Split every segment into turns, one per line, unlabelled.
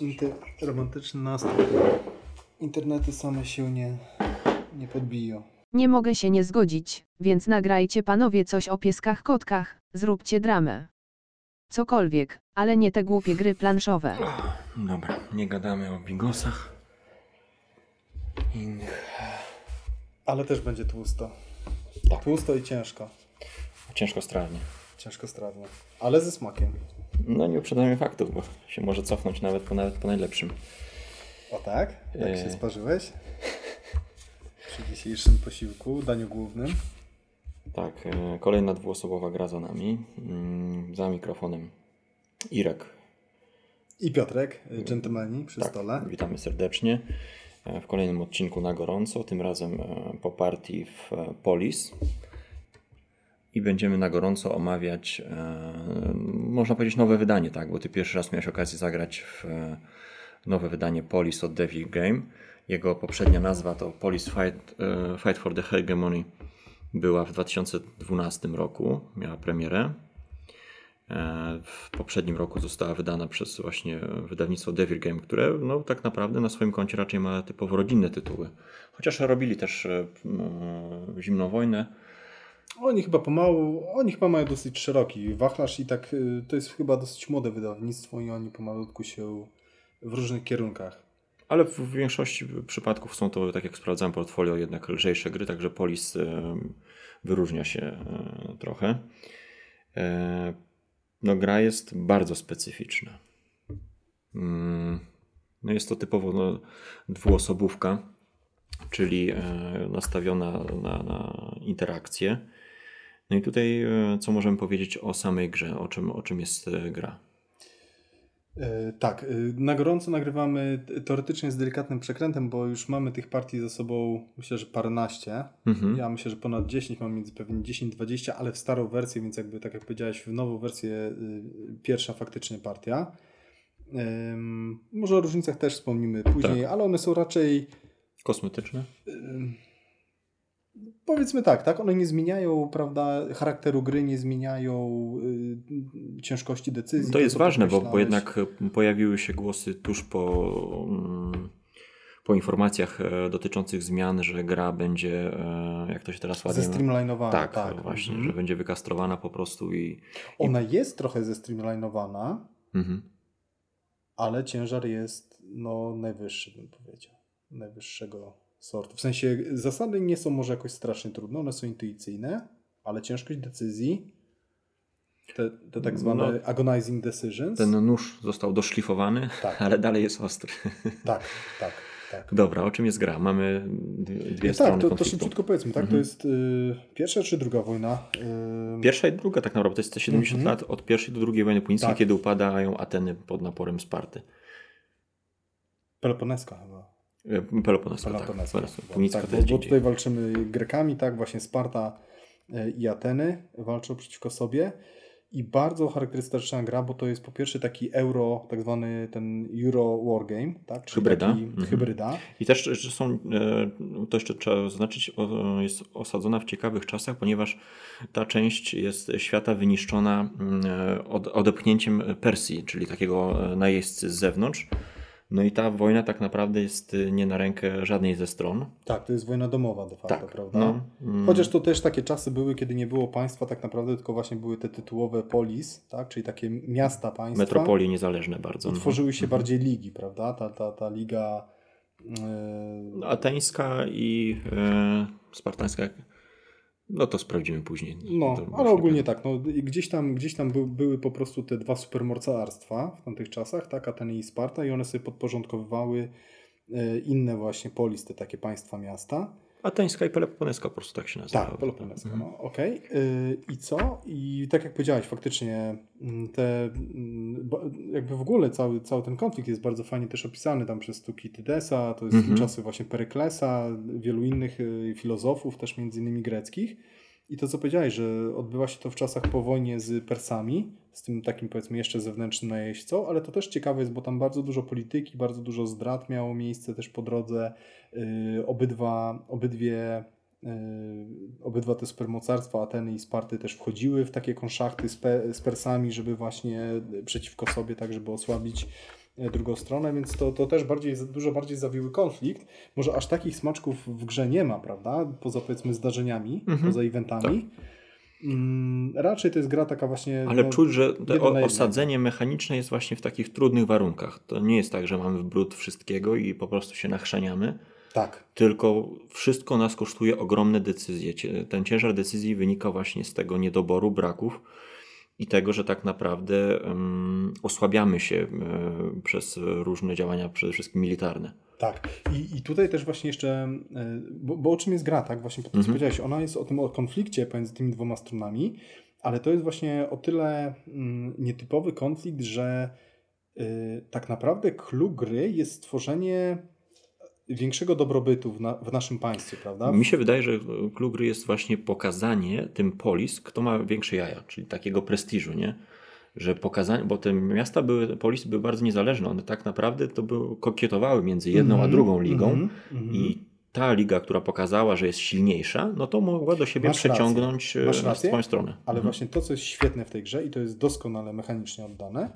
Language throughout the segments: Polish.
Inter romantyczny nastrój. Internety same się nie, nie podbiją.
Nie mogę się nie zgodzić, więc nagrajcie panowie coś o pieskach kotkach, zróbcie dramę. Cokolwiek, ale nie te głupie gry planszowe.
Dobra, nie gadamy o bigosach. Innych.
Ale też będzie tłusto.
Tak.
Tłusto i ciężko.
Ciężko strawnie.
Ciężko strawnie. Ale ze smakiem.
No nie uprzedzajmy faktów, bo się może cofnąć nawet po, nawet po najlepszym.
O tak? Jak się
Eee.
sparzyłeś? Przy dzisiejszym posiłku, daniu głównym.
Tak, e, kolejna dwuosobowa gra za nami. Mm, Za mikrofonem Irek.
I Piotrek, dżentelmeni przy
Tak,
stole.
witamy serdecznie e, w kolejnym odcinku na gorąco, tym razem e, po partii w e, Polis. I będziemy na gorąco omawiać, e, można powiedzieć, nowe wydanie, tak? Bo ty pierwszy raz miałeś okazję zagrać w e, nowe wydanie Polis od Devil Game. Jego poprzednia nazwa to Polis Fight, e, Fight for the Hegemony. Była w 2012 roku, miała premierę. W poprzednim roku została wydana przez właśnie wydawnictwo Devil Game, które no, tak naprawdę na swoim koncie raczej ma typowo rodzinne tytuły. Chociaż robili też Zimną Wojnę.
Oni chyba pomału, oni chyba mają dosyć szeroki wachlarz i tak y, to jest chyba dosyć młode wydawnictwo i oni pomalutku się w różnych kierunkach.
Ale w większości przypadków są to, tak jak sprawdzałem portfolio, jednak lżejsze gry, także Polis e, wyróżnia się e, trochę. E, No gra jest bardzo specyficzna. Mm, No jest to typowo no, dwuosobówka, czyli e, nastawiona na, na interakcję. No i tutaj e, co możemy powiedzieć o samej grze, o czym, o czym jest e, gra?
E, Tak, na gorąco nagrywamy teoretycznie z delikatnym przekrętem, bo już mamy tych partii ze sobą myślę, że paręnaście.
Mhm.
Ja myślę, że ponad 10, mam między pewnie 10-20, ale w starą wersję, więc jakby tak jak powiedziałeś, w nową wersję pierwsza faktycznie partia. Może o różnicach też wspomnimy później, ale one są raczej
Kosmetyczne?
Powiedzmy tak, tak, one nie zmieniają, prawda, charakteru gry, nie zmieniają y, ciężkości decyzji.
To jest
co
ważne, bo, bo jednak e, pojawiły się głosy tuż po, mm, po informacjach e, dotyczących zmian, że gra będzie, e, jak to się teraz ładnie...
Zestreamlinowana,
tak,
tak.
właśnie,
Mhm.
że będzie wykastrowana po prostu i...
Ona jest trochę zestreamlinowana,
Mhm.
ale ciężar jest no, najwyższy, bym powiedział. Najwyższego sortu. W sensie zasady nie są może jakoś strasznie trudne, one są intuicyjne, ale ciężkość decyzji, te, te tak zwane
No.
agonizing decisions,
Ten nóż został doszlifowany,
Tak.
ale dalej jest ostry.
tak, tak, tak.
Dobra, o czym jest gra? Mamy dwie, dwie
tak,
strony
to, to
konfliktu.
szybciutko powiedzmy, tak? To
Mhm.
jest y, pierwsza czy druga wojna? Y,
Pierwsza i druga tak naprawdę, to jest te 70
Mhm.
lat od pierwszej do drugiej wojny punickiej,
Tak.
kiedy upadają Ateny pod naporem Sparty.
Peloponeska chyba.
E, Peloponeska,
Peloponeska.
tak. Punicka
tak, bo, bo tutaj walczymy Grekami, tak? Właśnie Sparta y, i Ateny walczą przeciwko sobie. I bardzo charakterystyczna gra, bo to jest po pierwsze taki euro, tak zwany ten Euro Wargame, tak? Czyli
Hybryda. Mhm.
hybryda.
I też są, e, to jeszcze trzeba zaznaczyć, jest osadzona w ciekawych czasach, ponieważ ta część jest świata wyniszczona mm, e, od, odepchnięciem Persji, czyli takiego e, najeźdźcy z zewnątrz. No i ta wojna tak naprawdę jest e, nie na rękę żadnej ze stron.
Tak, to jest wojna domowa de facto,
Tak,
prawda?
no, mm.
Chociaż to też takie czasy były, kiedy nie było państwa tak naprawdę, tylko właśnie były te tytułowe polis, tak? czyli takie miasta państwa.
Metropolie niezależne bardzo.
I
no.
tworzyły się bardziej ligi, prawda? Ta, ta, ta liga. Yy,
Ateńska i e, spartańska, no to sprawdzimy później.
no,
To
ale ogólnie
nie-
tak. No, gdzieś tam, gdzieś tam by, były po prostu te dwa supermocarstwa w tamtych czasach, tak? Ateny i Sparta, i one sobie podporządkowywały yy, inne właśnie polis, te takie państwa miasta.
Ateńska i Peloponeska po prostu tak się nazywa.
Tak, Peloponeska,
Mhm.
no okej. Yy, I co? I tak jak powiedziałeś, faktycznie mm, te, mm, jakby w ogóle cały, cały ten konflikt jest bardzo fajnie też opisany tam przez Tukitydesa, to jest
Mhm.
czasy właśnie Peryklesa, wielu innych y, filozofów, też między innymi greckich. I to, co powiedziałeś, że odbywa się to w czasach po wojnie z Persami, z tym takim powiedzmy jeszcze zewnętrznym najeźdźcą, ale to też ciekawe jest, bo tam bardzo dużo polityki, bardzo dużo zdrad miało miejsce też po drodze. Yy, obydwa, obydwie, yy, obydwa te supermocarstwa, Ateny i Sparty też wchodziły w takie konszachty z, Pe- z Persami, żeby właśnie przeciwko sobie, tak żeby osłabić drugą stronę, więc to, to też bardziej, dużo bardziej zawiły konflikt. Może aż takich smaczków w grze nie ma, prawda? Poza powiedzmy zdarzeniami, mhm. poza eventami. Tak. Mm, raczej to jest gra taka właśnie.
Ale no, czuć, że osadzenie mechaniczne jest właśnie w takich trudnych warunkach. To nie jest tak, że mamy w brud wszystkiego i po prostu się nachrzaniamy.
Tak.
Tylko wszystko nas kosztuje ogromne decyzje. Ten ciężar decyzji wynika właśnie z tego niedoboru, braków i tego, że tak naprawdę um, osłabiamy się um, przez różne działania, przede wszystkim militarne.
Tak. I, i tutaj też właśnie jeszcze, bo, bo o czym jest gra, tak? Właśnie mhm. powiedziałeś, ona jest o tym o konflikcie pomiędzy tymi dwoma stronami, ale to jest właśnie o tyle mm, nietypowy konflikt, że y, tak naprawdę clue gry jest stworzenie większego dobrobytu w, na, w, naszym państwie, prawda?
Mi się wydaje, że clue gry jest właśnie pokazanie tym polis, kto ma większe jaja, czyli takiego prestiżu, nie? że pokazanie, bo te miasta były, polis były bardzo niezależne, one tak naprawdę to były, kokietowały między jedną mm -hmm, a mhm, drugą ligą mm -hmm, i ta liga, która pokazała, że jest silniejsza, no to mogła do siebie Masz przeciągnąć rację. Masz rację, swoją stronę.
Ale mhm. właśnie to, co jest świetne w tej grze i to jest doskonale mechanicznie oddane,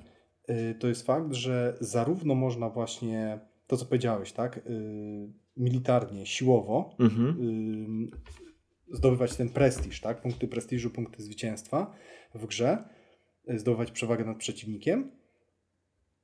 yy, to jest fakt, że zarówno można właśnie to, co powiedziałeś, tak, yy, militarnie, siłowo yy, zdobywać ten prestiż, tak, punkty prestiżu, punkty zwycięstwa w grze, zdobywać przewagę nad przeciwnikiem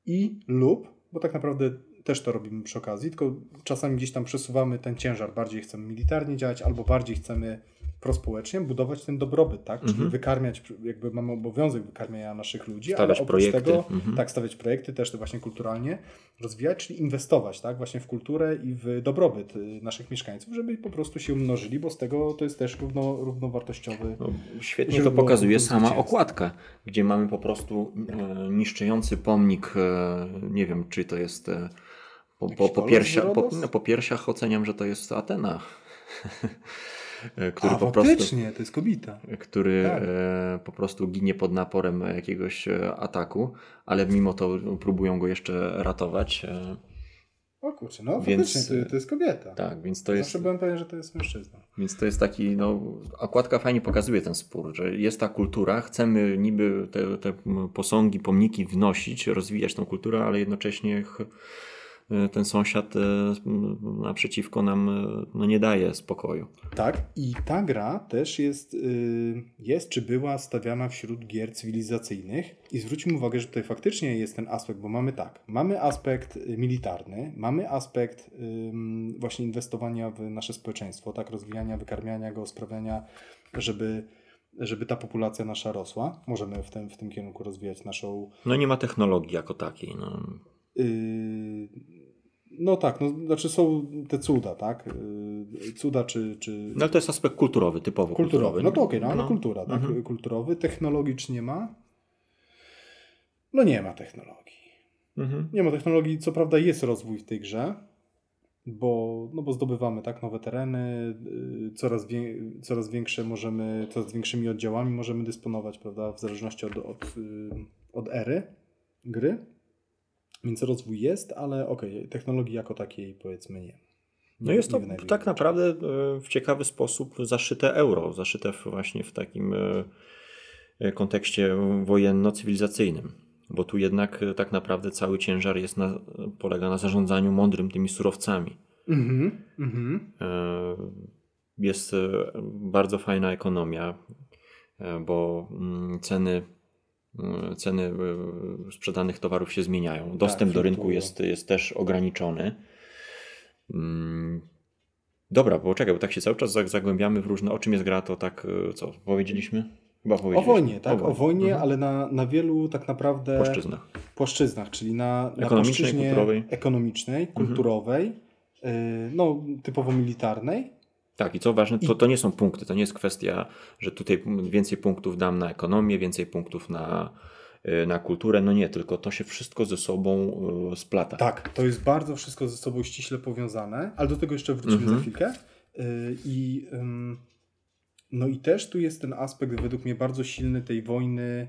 i lub, bo tak naprawdę też to robimy przy okazji, tylko czasami gdzieś tam przesuwamy ten ciężar, bardziej chcemy militarnie działać, albo bardziej chcemy prospołecznie budować ten dobrobyt, tak? Czyli mhm. wykarmiać, jakby mamy obowiązek wykarmiania naszych ludzi,
stawiać ale oprócz projekty. tego,
mhm. tak, stawiać projekty też to właśnie kulturalnie rozwijać, czyli inwestować, tak? Właśnie w kulturę i w dobrobyt y, naszych mieszkańców, żeby po prostu się mnożyli, bo z tego to jest też równo, równowartościowy. No,
świetnie to pokazuje sama okładka, gdzie mamy po prostu e, niszczący pomnik, e, nie wiem, czy to jest e, po, po, po, piersia, po, no, po piersiach oceniam, że to jest Atena.
E, który A, po prostu. to jest kobieta.
Który tak. e, po prostu ginie pod naporem jakiegoś e, ataku, ale mimo to próbują go jeszcze ratować.
O kurczę, no więc, faktycznie, to, to jest kobieta.
Tak, więc to jest...
Zawsze byłem pewien, że to jest mężczyzna.
Więc to jest taki, no, okładka fajnie pokazuje ten spór, że jest ta kultura, chcemy niby te, te posągi, pomniki wnosić, rozwijać tą kulturę, ale jednocześnie ten sąsiad e, naprzeciwko nam e, no, nie daje spokoju.
Tak, i ta gra też jest, jest czy była stawiana wśród gier cywilizacyjnych. I zwróćmy uwagę, że tutaj faktycznie jest ten aspekt, bo mamy tak, mamy aspekt militarny, mamy aspekt właśnie inwestowania w nasze społeczeństwo, tak, rozwijania, wykarmiania go, sprawiania, żeby żeby ta populacja nasza rosła. Możemy w tym, w tym kierunku rozwijać naszą.
No nie ma technologii jako takiej. No.
Yy, no tak, no, znaczy są te cuda, tak? Yy, cuda czy, czy...
No ale to jest aspekt kulturowy, typowo kulturowy. kulturowy.
No to okej, okay, no, no, kultura, tak? Mhm. Kulturowy. Technologicznie ma? No nie ma technologii. Mhm. Nie ma technologii, co prawda jest rozwój w tej grze, bo, no bo zdobywamy tak nowe tereny, yy, coraz, wie, coraz większe możemy, coraz większymi oddziałami możemy dysponować, prawda, w zależności od, od, od ery gry. Więc rozwój jest, ale okej, okay, technologii jako takiej powiedzmy nie.
No jest to tak naprawdę e, w ciekawy sposób zaszyte euro, zaszyte właśnie w takim e, e, kontekście wojenno-cywilizacyjnym, bo tu jednak tak naprawdę cały ciężar jest na, polega na zarządzaniu mądrym tymi surowcami. Mm -hmm. Jest bardzo fajna ekonomia, bo mm, ceny ceny e, sprzedanych towarów się zmieniają. Dostęp tak, do rynku jest, jest też ograniczony. Mm, dobra, bo czekaj, bo tak się cały czas zagłębiamy w różne. O czym jest gra, to tak e, co powiedzieliśmy?
Chyba powiedzieliśmy. O wojnie, tak, o wojnie, o wojnie mhm. ale na, na wielu tak naprawdę
płaszczyznach.
Płaszczyznach, czyli na, na ekonomicznej, kulturowej, ekonomicznej, mhm. kulturowej, mhm. no typowo militarnej
tak, i co ważne, to, to nie są punkty, to nie jest kwestia, że tutaj więcej punktów dam na ekonomię, więcej punktów na, y, na kulturę. No nie, tylko to się wszystko ze sobą y, splata.
Tak, to jest bardzo wszystko ze sobą ściśle powiązane, ale do tego jeszcze wrócimy mhm. za chwilkę. Y, I, no i też tu jest ten aspekt według mnie bardzo silny tej wojny,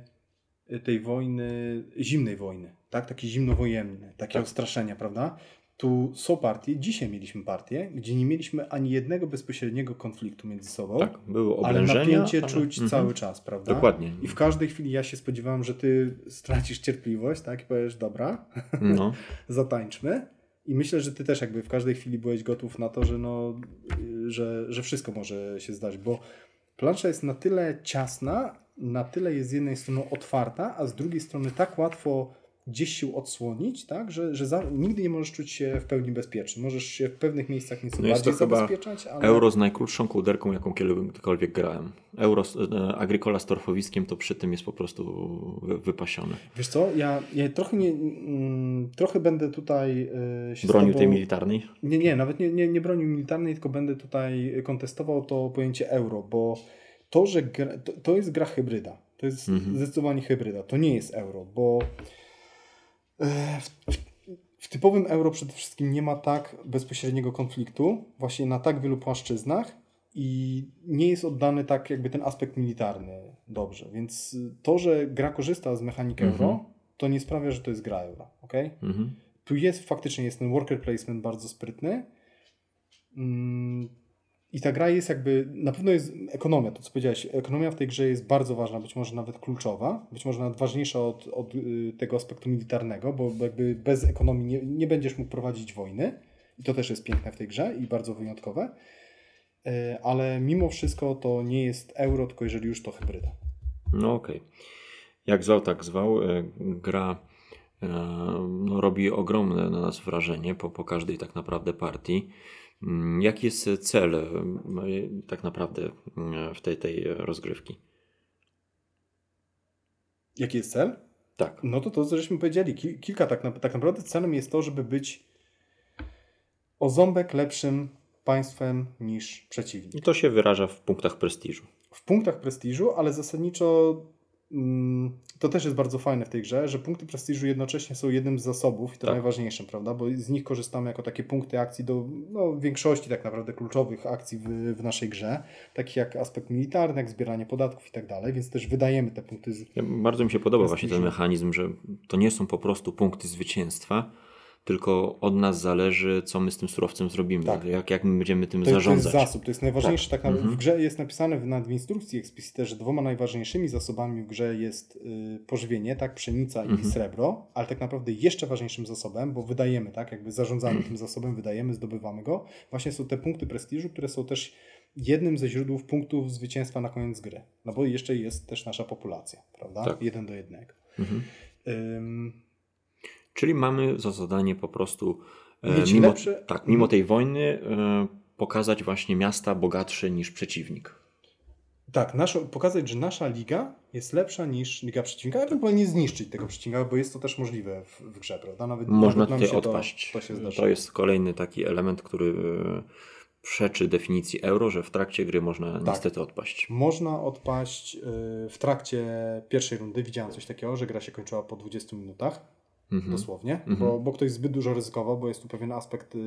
tej wojny, zimnej wojny, tak? Taki zimnowojenny, takie tak. straszenia, prawda? Tu są partie, dzisiaj mieliśmy partię, gdzie nie mieliśmy ani jednego bezpośredniego konfliktu między sobą.
Tak, były
Ale
oblężenia.
napięcie
ale-
czuć
Mhm.
cały czas, prawda?
Dokładnie.
I w każdej chwili ja się spodziewałem, że ty stracisz cierpliwość, tak? I powiesz, dobra,
No,
zatańczmy. I myślę, że ty też jakby w każdej chwili byłeś gotów na to, że, no, y, że, że wszystko może się zdać, bo plansza jest na tyle ciasna, na tyle jest z jednej strony otwarta, a z drugiej strony tak łatwo gdzieś się odsłonić, tak, że, że za, nigdy nie możesz czuć się w pełni bezpieczny. Możesz się w pewnych miejscach nieco
No
bardziej zabezpieczać, ale...
euro z najkrótszą kołderką, jaką kiedykolwiek grałem. Euro z e, Agricola z torfowiskiem to przy tym jest po prostu wy- wypasione.
Wiesz co, ja, ja trochę, nie, mm, trochę będę tutaj y, się
Bronił
tobą...
tej militarnej.
Nie, nie, nawet nie, nie, nie broni militarnej, tylko będę tutaj kontestował to pojęcie euro, bo to, że gra, to, to jest gra hybryda. To jest
Mhm.
zdecydowanie hybryda. To nie jest euro, bo e, w, w, typowym euro przede wszystkim nie ma tak bezpośredniego konfliktu, właśnie na tak wielu płaszczyznach i nie jest oddany tak jakby ten aspekt militarny dobrze. Więc to, że gra korzysta z mechanik
Mhm.
euro, to nie sprawia, że to jest gra euro. Okay?
Mhm.
tu jest faktycznie jest ten worker placement bardzo sprytny. Mm, I ta gra jest jakby, na pewno jest ekonomia, to co powiedziałeś, ekonomia w tej grze jest bardzo ważna, być może nawet kluczowa, być może nawet ważniejsza od, od y, tego aspektu militarnego, bo jakby bez ekonomii nie, nie będziesz mógł prowadzić wojny i to też jest piękne w tej grze i bardzo wyjątkowe, E, ale mimo wszystko to nie jest euro, tylko jeżeli już to hybryda.
No okej. Jak zwał, tak zwał. E, Gra e, no, robi ogromne na nas wrażenie po, po każdej tak naprawdę partii. Mm, Jaki jest cel e, tak naprawdę e, w tej, tej rozgrywki?
Jaki jest cel?
Tak.
No to to, co żeśmy powiedzieli, ki- kilka tak, na, tak naprawdę celem jest to, żeby być o ząbek lepszym państwem niż przeciwnik.
I to się wyraża w punktach prestiżu.
W punktach prestiżu, ale zasadniczo mm, to też jest bardzo fajne w tej grze, że punkty prestiżu jednocześnie są jednym z zasobów i to
Tak.
najważniejszym, prawda? Bo z nich korzystamy jako takie punkty akcji do no, większości tak naprawdę kluczowych akcji w, w naszej grze, takich jak aspekt militarny, jak zbieranie podatków i tak dalej, więc też wydajemy te punkty z,
Ja, bardzo mi się podoba właśnie ten
Prestiżu.
mechanizm, że to nie są po prostu punkty zwycięstwa, tylko od nas zależy, co my z tym surowcem zrobimy,
Tak.
jak, jak my będziemy tym
To, jest- to jest
zarządzać.
zasób, to jest najważniejszy. Tak. naprawdę.
Mhm.
W grze jest napisane w, w instrukcji eksplicite, że dwoma najważniejszymi zasobami w grze jest y, pożywienie, tak, pszenica i
Mhm.
srebro, ale tak naprawdę jeszcze ważniejszym zasobem, bo wydajemy, tak, jakby zarządzamy tym zasobem, wydajemy, zdobywamy go, właśnie są te punkty prestiżu, które są też jednym ze źródeł punktów zwycięstwa na koniec gry. No bo jeszcze jest też nasza populacja, prawda?
Tak.
Jeden do jednego.
Mhm.
Ym,
Czyli mamy za zadanie po prostu e,
Mieć
mimo,
lepsze-
tak, mimo tej wojny e, pokazać właśnie miasta bogatsze niż przeciwnik.
Tak, naszą, pokazać, że nasza liga jest lepsza niż liga przeciwnika, ewentualnie zniszczyć tego przeciwnika, bo jest to też możliwe w, w grze, prawda? Nawet,
Można
nawet
tutaj
się
odpaść.
To, to
to jest kolejny taki element, który e, przeczy definicji euro, że w trakcie gry można
Tak.
niestety odpaść.
Można odpaść w trakcie pierwszej rundy. Widziałem coś takiego, że gra się kończyła po 20 minutach,
Mhm.
dosłownie,
Mhm.
bo, bo ktoś zbyt dużo ryzykował, bo jest tu pewien aspekt y,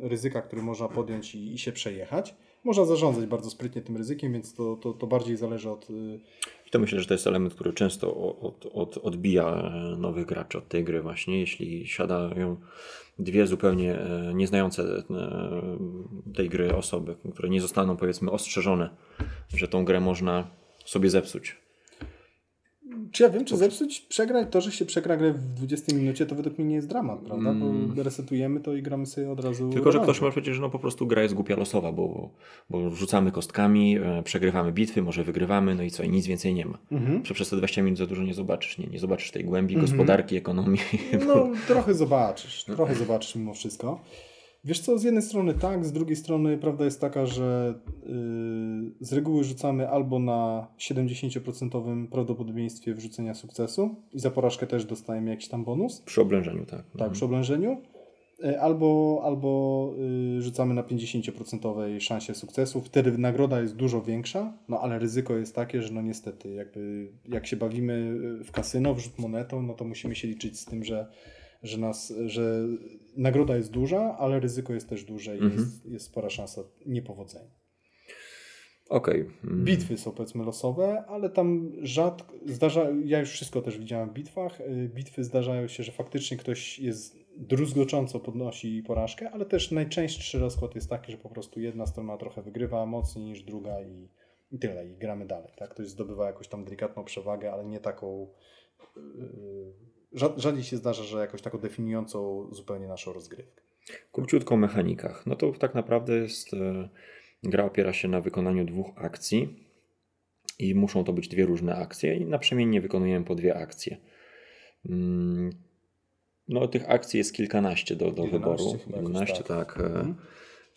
ryzyka, który można podjąć i, i się przejechać. Można zarządzać bardzo sprytnie tym ryzykiem, więc to, to, to bardziej zależy od, y,
I to myślę, że to jest element, który często od, od, odbija e, nowych graczy od tej gry właśnie, jeśli siadają dwie zupełnie e, nieznające e, tej gry osoby, które nie zostaną powiedzmy ostrzeżone, że tą grę można sobie zepsuć.
Czy ja wiem, czy zepsuć, przegrać to, że się przegra grę w 20 minucie, to według mnie nie jest dramat, prawda? Bo resetujemy to i gramy sobie od razu.
Mm. Tylko, że ktoś może powiedzieć, że no po prostu gra jest głupia losowa, bo, bo rzucamy kostkami, e, przegrywamy bitwy, może wygrywamy, no i co, i nic więcej nie ma.
Mhm.
Że przez te 20 minut za dużo nie zobaczysz, nie, nie zobaczysz tej głębi
Mhm.
gospodarki, ekonomii.
No, trochę zobaczysz, trochę zobaczysz mimo wszystko. Wiesz co, z jednej strony tak, z drugiej strony prawda jest taka, że yy, z reguły rzucamy albo na 70% prawdopodobieństwie wrzucenia sukcesu i za porażkę też dostajemy jakiś tam bonus,
Przy oblężeniu, tak.
tak, przy oblężeniu, yy, albo, albo yy, rzucamy na 50% szansie sukcesu, wtedy nagroda jest dużo większa, no ale ryzyko jest takie, że no niestety jakby jak się bawimy w kasyno, w rzut monetą, no to musimy się liczyć z tym, że że, nas, że nagroda jest duża, ale ryzyko jest też duże i
Mhm.
jest, jest spora szansa niepowodzenia.
Okej. Mm.
Bitwy są powiedzmy losowe, ale tam rzadko zdarza, ja już wszystko też widziałem w bitwach, y, bitwy zdarzają się, że faktycznie ktoś jest druzgocząco podnosi porażkę, ale też najczęstszy rozkład jest taki, że po prostu jedna strona trochę wygrywa mocniej niż druga i, i tyle, i gramy dalej. Tak? Ktoś zdobywa jakąś tam delikatną przewagę, ale nie taką. Yy, rzadziej się zdarza, że jakoś taką definiującą zupełnie naszą rozgrywkę.
Króciutko o mechanikach. No to tak naprawdę jest. Yy, gra opiera się na wykonaniu dwóch akcji i muszą to być dwie różne akcje i naprzemiennie wykonujemy po dwie akcje. Mm, no, tych akcji jest kilkanaście do, do wyboru. Kilkanaście, tak. tak. Mhm.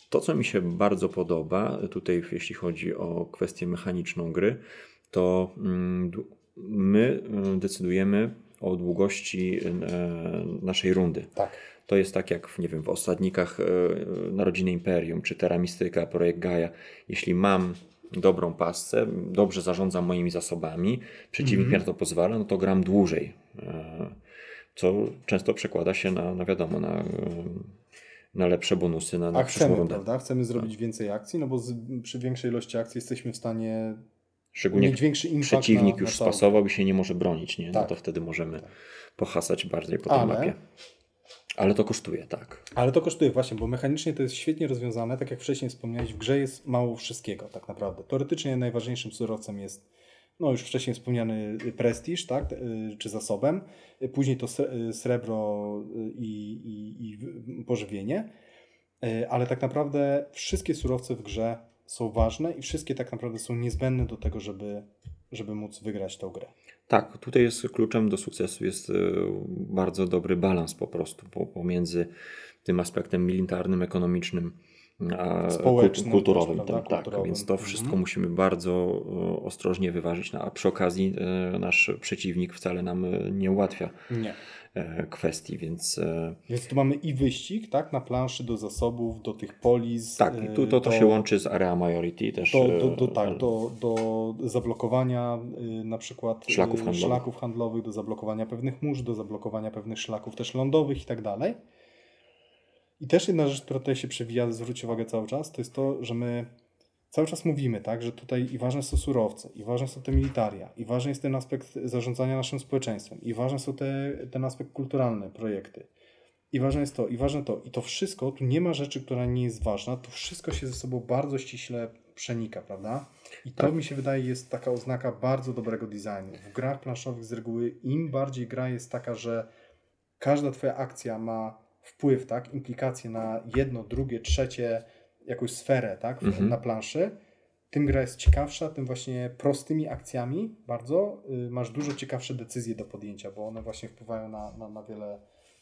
To, co mi się bardzo podoba, tutaj jeśli chodzi o kwestię mechaniczną gry, to mm, my decydujemy o długości y, naszej rundy.
Tak.
To jest tak jak w, nie wiem, w Osadnikach y, Narodziny Imperium, czy Terra Mystyka, Projekt Gaia. Jeśli mam dobrą pasce, dobrze zarządzam moimi zasobami, przeciwnik mm -hmm. mi na to pozwala, no to gram dłużej. E, co często przekłada się na, na wiadomo, na, na lepsze bonusy na, na
A chcemy, rundę. prawda? Chcemy zrobić tak. więcej akcji, no bo z, przy większej ilości akcji jesteśmy w stanie
Szczególnie przeciwnik na, już spasował i się nie może bronić, nie? No tak. No to wtedy możemy tak. pohasać bardziej po tej Ale... mapie. Ale to kosztuje, tak.
Ale to kosztuje właśnie, bo mechanicznie to jest świetnie rozwiązane. Tak jak wcześniej wspomniałeś, w grze jest mało wszystkiego tak naprawdę. Teoretycznie najważniejszym surowcem jest no już wcześniej wspomniany prestiż, tak, y, czy zasobem, później to y, srebro i, i, i pożywienie, ale tak naprawdę wszystkie surowce w grze są ważne i wszystkie tak naprawdę są niezbędne do tego, żeby, żeby móc wygrać tą grę.
Tak, tutaj jest kluczem do sukcesu jest bardzo dobry balans po prostu pomiędzy tym aspektem militarnym, ekonomicznym,
społecznym,
kulturowym. Też, tak, kulturowym. więc to wszystko mhm. musimy bardzo e, ostrożnie wyważyć. No, a przy okazji e, nasz przeciwnik wcale nam e, nie ułatwia nie. kwestii, więc...
Więc tu mamy i wyścig, tak, na planszy do zasobów, do tych polis.
Tak, i tu to, to się łączy z area majority też.
Do, do, do, tak, do, do zablokowania na przykład
szlaków handlowych.
szlaków handlowych, do zablokowania pewnych mórz, do zablokowania pewnych szlaków też lądowych i tak dalej. I też jedna rzecz, która tutaj się przewija, zwróć uwagę cały czas, to jest to, że my cały czas mówimy, tak, że tutaj i ważne są surowce, i ważne są te militaria, i ważny jest ten aspekt zarządzania naszym społeczeństwem, i ważne są te, ten aspekt kulturalny, projekty. I ważne jest to, i ważne to. I to wszystko, tu nie ma rzeczy, która nie jest ważna, to wszystko się ze sobą bardzo ściśle przenika, prawda? I to tak. mi się wydaje jest taka oznaka bardzo dobrego designu. W grach planszowych z reguły im bardziej gra jest taka, że każda twoja akcja ma wpływ, tak, implikacje na jedno, drugie, trzecie, jakąś sferę, tak, mhm. na planszy, tym gra jest ciekawsza, tym właśnie prostymi akcjami bardzo y, masz dużo ciekawsze decyzje do podjęcia, bo one właśnie wpływają na, na, na, wiele,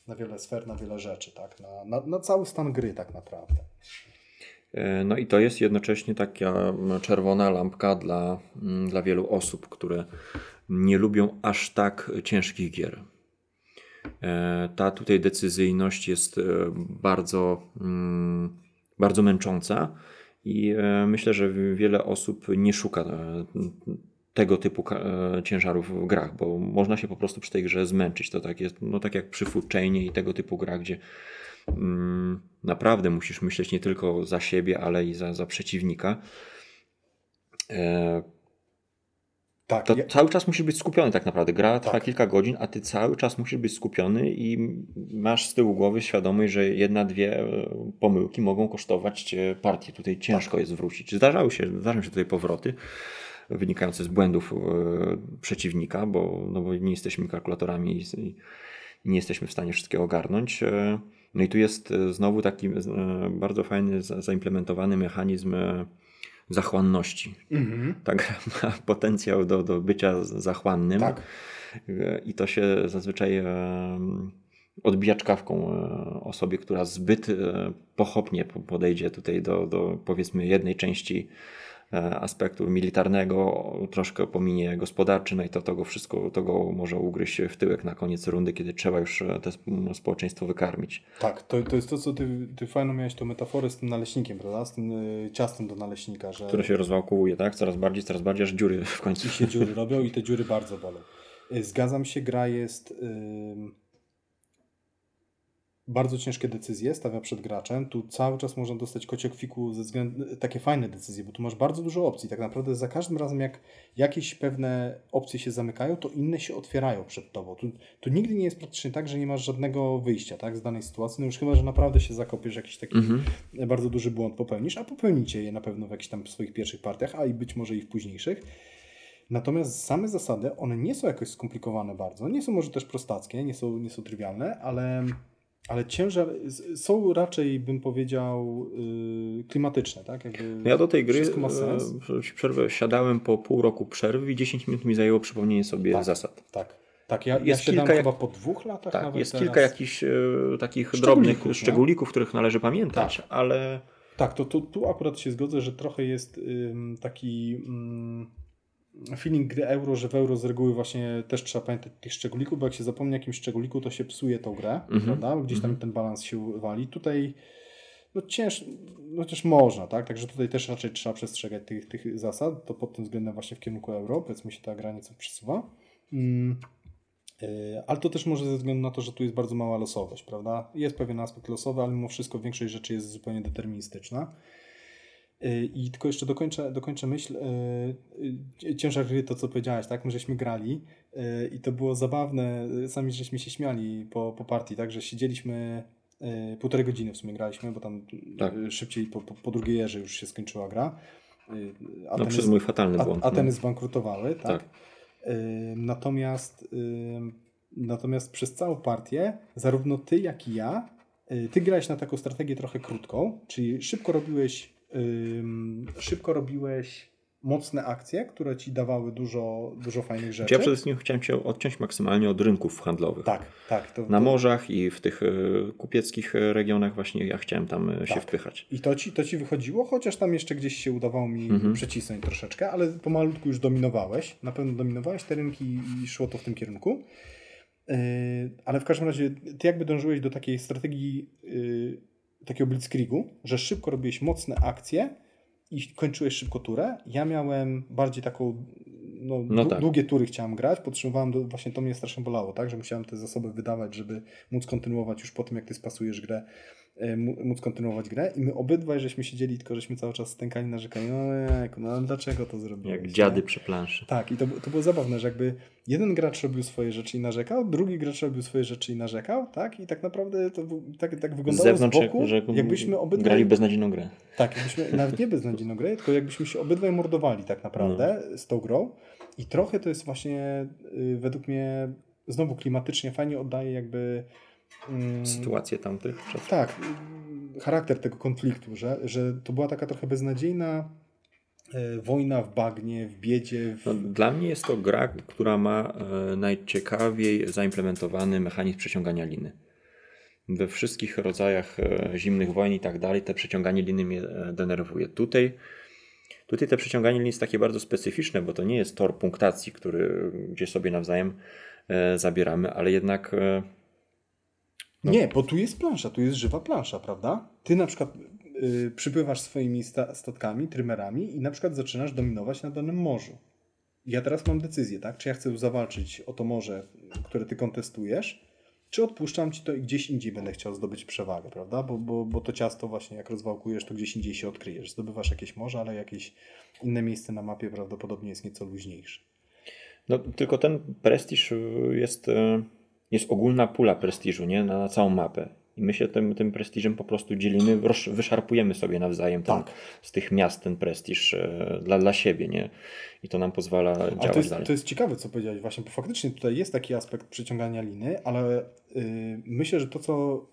na wiele sfer, na wiele rzeczy, tak, na, na, na cały stan gry tak naprawdę.
E, no i to jest jednocześnie taka czerwona lampka dla, dla wielu osób, które nie lubią aż tak ciężkich gier. E, ta tutaj decyzyjność jest e, bardzo, mm, bardzo męcząca i e, myślę, że wiele osób nie szuka tego typu ciężarów w grach, bo można się po prostu przy tej grze zmęczyć. To tak jest, no tak jak przy Food i tego typu grach, gdzie mm, naprawdę musisz myśleć nie tylko za siebie, ale i za, za przeciwnika. Tak, to ja... cały czas musisz być skupiony tak naprawdę. Gra trwa tak. kilka godzin, a ty cały czas musisz być skupiony i masz z tyłu głowy świadomość, że jedna, dwie e, pomyłki mogą kosztować partię. Tutaj ciężko tak. jest wrócić. Zdarzały się, zdarzają się tutaj powroty wynikające z błędów e, przeciwnika, bo, no bo nie jesteśmy kalkulatorami i nie jesteśmy w stanie wszystkiego ogarnąć. E, no i tu jest znowu taki bardzo fajny, zaimplementowany mechanizm zachłanności. Mhm. Tak, ma potencjał do, do bycia zachłannym. Tak. I to się zazwyczaj odbija czkawką e, osobie, która zbyt e, pochopnie podejdzie tutaj do, do powiedzmy jednej części aspektu militarnego, troszkę pominie gospodarczy, no i to, to go wszystko, to go może ugryźć w tyłek na koniec rundy, kiedy trzeba już e, to społeczeństwo wykarmić.
Tak, to, to jest to, co ty, ty fajną miałeś tą metaforę z tym naleśnikiem, prawda? Z tym y, ciastem do naleśnika, że...
Które się rozwałkuje, tak? Coraz bardziej, coraz bardziej, aż dziury w końcu.
I się dziury robią i te dziury bardzo bolą. Zgadzam się, gra jest... Yy bardzo ciężkie decyzje stawia przed graczem. Tu cały czas można dostać kociokwiku ze względu takie fajne decyzje, bo tu masz bardzo dużo opcji. Tak naprawdę za każdym razem, jak jakieś pewne opcje się zamykają, to inne się otwierają przed tobą. Tu, tu nigdy nie jest praktycznie tak, że nie masz żadnego wyjścia tak, z danej sytuacji. No już chyba, że naprawdę się zakopiesz, jakiś taki
Mhm.
bardzo duży błąd popełnisz, a popełnicie je na pewno w jakichś tam swoich pierwszych partiach, a i być może i w późniejszych. Natomiast same zasady, one nie są jakoś skomplikowane bardzo. Nie są może też prostackie, nie są, nie są trywialne, ale, ale ciężar są raczej, bym powiedział, yy, klimatyczne. Tak? Jakby
Ja do tej gry,
ma sens.
e, ci przerwę, siadałem po pół roku przerwy i 10 minut mi zajęło przypomnienie sobie
Tak.
zasad.
Tak. Tak, ja, ja
Jest
siadam
kilka jak-
chyba po dwóch latach
Tak,
nawet
jest
teraz.
kilka jakichś e, takich drobnych
nie?
szczególików, których należy pamiętać, ale
Tak, to, to tu akurat się zgodzę, że trochę jest ym, taki ym, feeling gry euro, że w euro z reguły właśnie też trzeba pamiętać tych szczególików, bo jak się zapomni o jakimś szczególiku, to się psuje tą grę,
Mhm.
prawda? Gdzieś tam ten balans się wali. Tutaj no cięż, no chociaż można, tak? Także tutaj też raczej trzeba przestrzegać tych, tych zasad, to pod tym względem właśnie w kierunku euro, powiedzmy się ta gra nieco przesuwa. Mm. Yy, Ale to też może ze względu na to, że tu jest bardzo mała losowość, prawda? Jest pewien aspekt losowy, ale mimo wszystko większość rzeczy jest zupełnie deterministyczna. Yy, I tylko jeszcze dokończę, dokończę myśl. Yy, yy, Ciężar gry, to co powiedziałeś, tak? My żeśmy grali i to było zabawne. Sami żeśmy się śmiali po, po partii, tak? Że siedzieliśmy półtorej godziny w sumie graliśmy, bo tam
Tak.
szybciej po, po, po drugiej jerze już się skończyła gra. Yy,
no,
Ateny
przez mój fatalny błąd.
Ateny
no.
zbankrutowały, tak?
Tak.
Natomiast, natomiast przez całą partię, zarówno ty, jak i ja, ty grałeś na taką strategię trochę krótką, czyli szybko robiłeś, szybko robiłeś mocne akcje, które ci dawały dużo, dużo fajnych rzeczy.
Ja przede wszystkim chciałem Cię odciąć maksymalnie od rynków handlowych.
Tak, tak. To,
Na
to,
morzach i w tych e, kupieckich e, regionach właśnie ja chciałem tam e, się
Tak.
wpychać.
I to ci, to ci wychodziło, chociaż tam jeszcze gdzieś się udawało mi
Mhm.
przycisnąć troszeczkę, ale pomalutku już dominowałeś. Na pewno dominowałeś te rynki i szło to w tym kierunku. Yy, ale w każdym razie ty jakby dążyłeś do takiej strategii yy, takiego blitzkriegu, że szybko robiłeś mocne akcje i kończyłeś szybko turę. Ja miałem bardziej taką no,
No tak.
długie tury chciałem grać, potrzebowałem, do, właśnie to mnie strasznie bolało, tak, że musiałem te zasoby wydawać, żeby móc kontynuować już po tym, jak ty spasujesz grę, móc kontynuować grę i my obydwaj żeśmy siedzieli, tylko żeśmy cały czas stękali, narzekali, no jejku, no dlaczego to zrobiłeś?
Jak dziady przy planszy.
Tak, i to, to było zabawne, że jakby jeden gracz robił swoje rzeczy i narzekał, drugi gracz robił swoje rzeczy i narzekał, tak? I tak naprawdę to tak, tak
Z
wyglądało
zewnątrz,
z boku,
że
jakbyśmy obydwaj...
grali beznadziejną grę.
Tak, jakbyśmy, nawet nie beznadziejną grę, tylko jakbyśmy się obydwaj mordowali tak naprawdę
No.
z tą grą. I trochę to jest właśnie y, według mnie znowu klimatycznie fajnie oddaje jakby... mm,
Sytuacje tamtych czasów.
tak, charakter tego konfliktu, że, że to była taka trochę beznadziejna e, wojna w bagnie, w biedzie, w...
No, dla mnie jest to gra, która ma e, najciekawiej zaimplementowany mechanizm przeciągania liny. We wszystkich rodzajach e, zimnych wojen i tak dalej, te przeciąganie liny mnie denerwuje. Tutaj, tutaj te przeciąganie lin jest takie bardzo specyficzne, bo to nie jest tor punktacji, który gdzie sobie nawzajem e, zabieramy, ale jednak e, no.
Nie, bo tu jest plansza, tu jest żywa plansza, prawda? Ty na przykład y, przypływasz swoimi sta statkami, trymerami i na przykład zaczynasz dominować na danym morzu. Ja teraz mam decyzję, tak? Czy ja chcę zawalczyć o to morze, które ty kontestujesz, czy odpuszczam ci to i gdzieś indziej będę chciał zdobyć przewagę, prawda? Bo, bo, bo to ciasto właśnie jak rozwałkujesz, to gdzieś indziej się odkryjesz. Zdobywasz jakieś morze, ale jakieś inne miejsce na mapie prawdopodobnie jest nieco luźniejsze.
No, tylko ten prestiż jest, y, jest ogólna pula prestiżu, nie? Na, na całą mapę. I my się tym, tym prestiżem po prostu dzielimy, wyszarpujemy sobie nawzajem ten,
Tak.
z tych miast ten prestiż y, dla, dla siebie, nie? I to nam pozwala
Ale
działać
to jest,
dalej.
to jest ciekawe, co powiedziałeś właśnie, bo faktycznie tutaj jest taki aspekt przyciągania liny, ale yy, myślę, że to, co...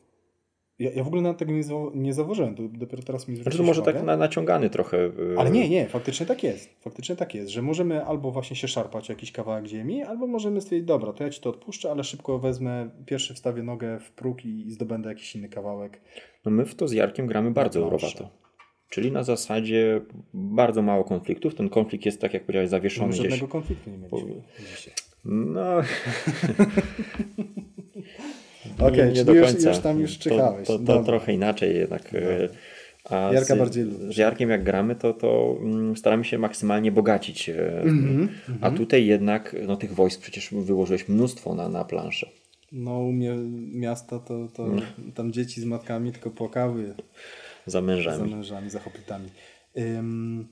Ja, ja w ogóle na tego nie, zau- nie zauważyłem, to dopiero teraz mi
Znaczy to
zwróciłeś
może
uwagę.
tak na, naciągany trochę. y,
Ale nie, nie, faktycznie tak jest. Faktycznie tak jest, że możemy albo właśnie się szarpać o jakiś kawałek ziemi, albo możemy stwierdzić, dobra, to ja ci to odpuszczę, ale szybko wezmę, pierwszy wstawię nogę w próg i, i zdobędę jakiś inny kawałek.
No my w to z Jarkiem gramy bardzo eurowato. Czyli na zasadzie bardzo mało konfliktów. Ten konflikt jest, tak jak powiedziałeś, zawieszony gdzieś.
żadnego konfliktu nie mieliśmy. Dzisiaj.
No,
Okej,
nie
czyli
do
już-
końca.
już tam już czekałeś.
To, to, to trochę inaczej jednak. e, A
Jarka
z,
bardziej
z Jarkiem jak gramy, to, to mm, staramy się maksymalnie bogacić. e,
Mhm,
A tutaj jednak no, tych wojsk przecież wyłożyłeś mnóstwo na, na planszę.
No u mnie miasta to, to
No.
tam dzieci z matkami tylko płakały
Za mężami.
za mężami, za hoplitami. Ym,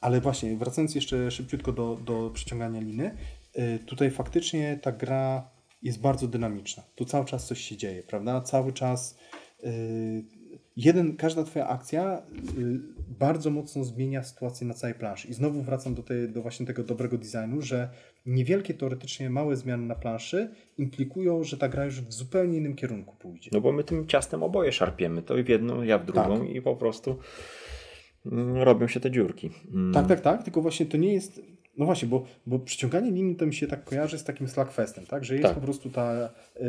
ale właśnie, wracając jeszcze szybciutko do, do przyciągania liny, y, tutaj faktycznie ta gra jest bardzo dynamiczna. Tu cały czas coś się dzieje, prawda? Cały czas y, jeden, każda twoja akcja y, bardzo mocno zmienia sytuację na całej planszy. I znowu wracam do, tej, do właśnie tego dobrego designu, że niewielkie teoretycznie małe zmiany na planszy implikują, że ta gra już w zupełnie innym kierunku pójdzie.
No bo my tym ciastem oboje szarpiemy. To w jedną, ja w drugą
Tak.
i po prostu mm, robią się te dziurki. Mm.
Tak, tak, tak, tylko właśnie to nie jest. No właśnie, bo, bo przyciąganie linii to mi się tak kojarzy z takim slackfestem, tak? Że jest
Tak.
po prostu ta. Y,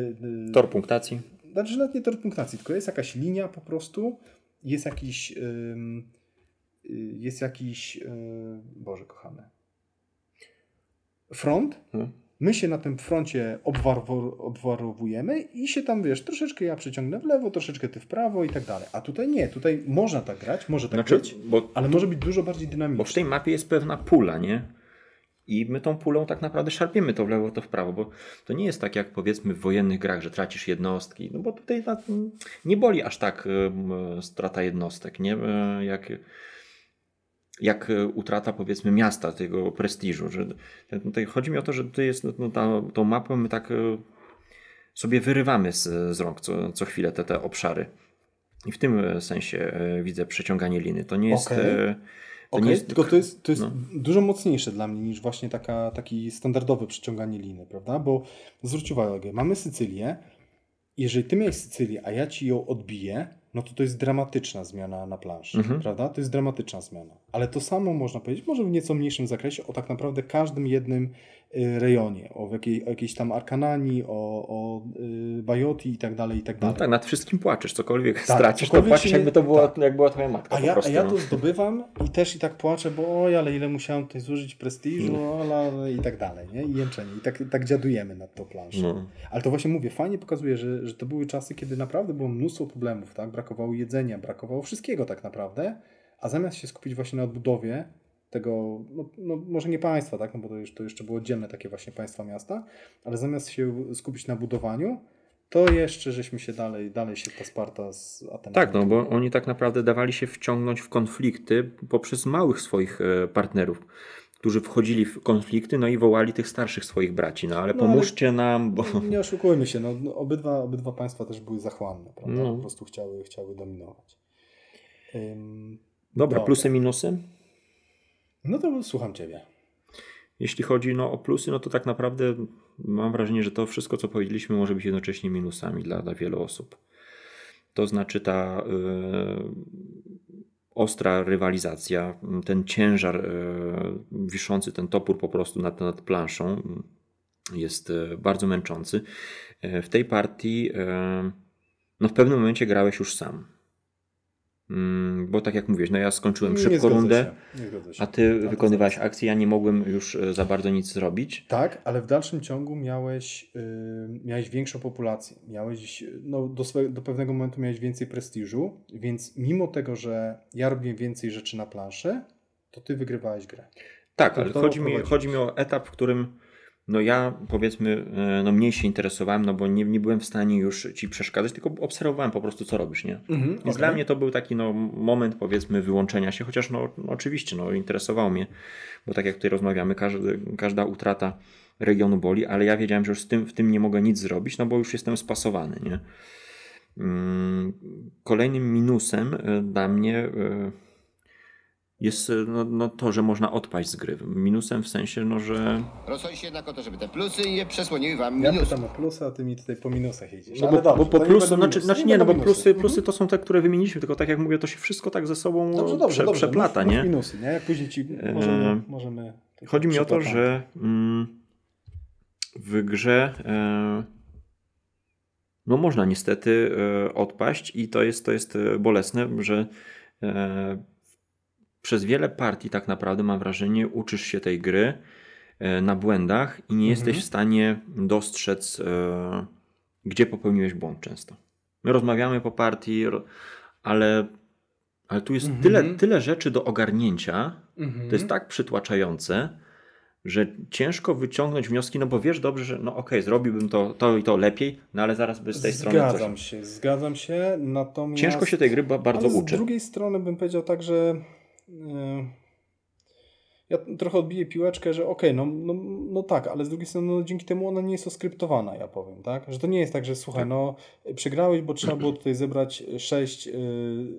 y,
Tor punktacji.
Znaczy nawet nie tor punktacji, tylko jest jakaś linia po prostu, jest jakiś. ym, y, jest jakiś. y, Boże, kochany. Front.
Hmm.
My się na tym froncie obwarwo- obwarowujemy i się tam, wiesz, troszeczkę ja przyciągnę w lewo, troszeczkę ty w prawo i tak dalej. A tutaj nie, tutaj można tak grać, może tak
Znaczy,
być,
bo,
ale może być dużo bardziej
bo w
dynamicznie.
tej mapie jest pewna pula, nie? I my tą pulą tak naprawdę szarpiemy to w lewo, to w prawo, bo to nie jest tak jak powiedzmy w wojennych grach, że tracisz jednostki, no bo tutaj nie boli aż tak strata jednostek, nie? E, Jak, jak e, utrata powiedzmy miasta, tego prestiżu. Że tutaj chodzi mi o to, że tutaj jest no, ta, tą mapę my tak e, sobie wyrywamy z, z rąk co, co chwilę te, te obszary. I w tym sensie widzę przeciąganie liny. To nie jest.
Okej.
To
Okej,
nie
tylko to jest, to jest
no.
dużo mocniejsze dla mnie niż właśnie taka, taki standardowe przyciąganie liny, prawda? Bo zwróć uwagę, mamy Sycylię. Jeżeli ty miałeś Sycylię, a ja ci ją odbiję, no to to jest dramatyczna zmiana na planszy,
Mhm.
prawda? To jest dramatyczna zmiana. Ale to samo można powiedzieć, może w nieco mniejszym zakresie, o tak naprawdę każdym jednym rejonie, o, jakiej, o jakiejś tam Arkananii, o, o y, Bajoti i tak dalej, i tak
No
dalej.
tak, nad wszystkim płaczesz, cokolwiek
Tak,
stracisz,
cokolwiek
to płacisz
się
jakby to była,
tak.
jak była twoja matka
A ja,
prostu.
a ja
no.
to zdobywam i też i tak płaczę, bo oj, ale ile musiałem tutaj zużyć prestiżu,
Mm.
ale i tak dalej, nie? I jęczenie. I tak, tak dziadujemy nad tą planszą.
No.
Ale to właśnie mówię, fajnie pokazuje, że, że to były czasy, kiedy naprawdę było mnóstwo problemów, tak? Brakowało jedzenia, brakowało wszystkiego tak naprawdę, a zamiast się skupić właśnie na odbudowie tego, no, no może nie państwa, tak? No bo to, już, to jeszcze było oddzielne takie właśnie państwa miasta, ale zamiast się skupić na budowaniu, to jeszcze żeśmy się dalej, dalej się ta Sparta z Atenami.
Tak, no bo oni tak naprawdę dawali się wciągnąć w konflikty poprzez małych swoich e, partnerów, którzy wchodzili w konflikty, no i wołali tych starszych swoich braci, no ale
No, ale-
pomóżcie nam, bo...
Nie oszukujmy się, no, no, obydwa, obydwa państwa też były zachłanne, prawda?
No.
Po prostu chciały, chciały dominować. Ym,
Dobra, plusy, minusy?
No to słucham Ciebie.
Jeśli chodzi no, o plusy, no to tak naprawdę mam wrażenie, że to wszystko, co powiedzieliśmy, może być jednocześnie minusami dla, dla wielu osób. To znaczy ta y, ostra rywalizacja, ten ciężar y, wiszący, ten topór po prostu nad, nad planszą jest y, bardzo męczący. W tej partii no w pewnym momencie grałeś już sam. Mm, Bo tak jak mówisz, no ja skończyłem szybko rundę, a ty
Tak,
wykonywałeś
się.
akcję, ja nie mogłem już e, za bardzo nic zrobić.
Tak, ale w dalszym ciągu miałeś, yy, miałeś większą populację. Miałeś, no, do, swe, do pewnego momentu miałeś więcej prestiżu, więc mimo tego, że ja robię więcej rzeczy na planszy, to Ty wygrywałeś grę.
Tak, ale chodzi mi, chodzi mi o etap, w którym no ja powiedzmy e, no mniej się interesowałem, no bo nie, nie byłem w stanie już ci przeszkadzać, tylko obserwowałem po prostu co robisz, nie?
Mhm,
Więc dla mnie to był taki no, moment powiedzmy wyłączenia się, chociaż no, no oczywiście no, interesowało mnie, bo tak jak tutaj rozmawiamy, każdy, każda utrata regionu boli, ale ja wiedziałem, że już z tym, w tym nie mogę nic zrobić, no bo już jestem spasowany, nie? Mm, Kolejnym minusem e, dla mnie e, jest e, no, no to, że można odpaść z gry. Minusem w sensie, no, że
Rozchodzi się jednak o to, żeby te plusy je przesłoniły wam
Ja
minusy.
pytam o plusy, a Ty mi tutaj po minusach jedziesz.
No bo,
dobrze,
bo po plusy, znaczy, znaczy nie, no bo plusy,
minusy.
plusy to są te, które wymieniliśmy, tylko tak jak mówię, to się wszystko tak ze sobą
Dobrze, dobrze,
prze,
dobrze.
przeplata,
mów,
nie?
Mów minusy, nie? Jak później ci możemy...
Eee,
możemy
Chodzi mi o to, że mm, w grze e, no można niestety e, odpaść i to jest, to jest e, bolesne, że e, przez wiele partii tak naprawdę mam wrażenie uczysz się tej gry e, na błędach i nie
Mhm.
jesteś w stanie dostrzec e, gdzie popełniłeś błąd często. My rozmawiamy po partii, ale, ale tu jest
Mhm.
tyle, tyle rzeczy do ogarnięcia,
Mhm.
to jest tak przytłaczające, że ciężko wyciągnąć wnioski, no bo wiesz dobrze, że no okej, okay, zrobiłbym to, to i to lepiej, no ale zaraz by z tej
zgadzam
strony...
Zgadzam się, zgadzam się, natomiast...
Ciężko się tej gry bardzo uczy.
z drugiej strony bym powiedział tak, że... Yy ja trochę odbiję piłeczkę, że okej, okay, no, no, no tak, ale z drugiej strony no, dzięki temu ona nie jest oskryptowana, ja powiem, tak? Że to nie jest tak, że słuchaj, tak. no przegrałeś, bo trzeba było tutaj zebrać sześć y,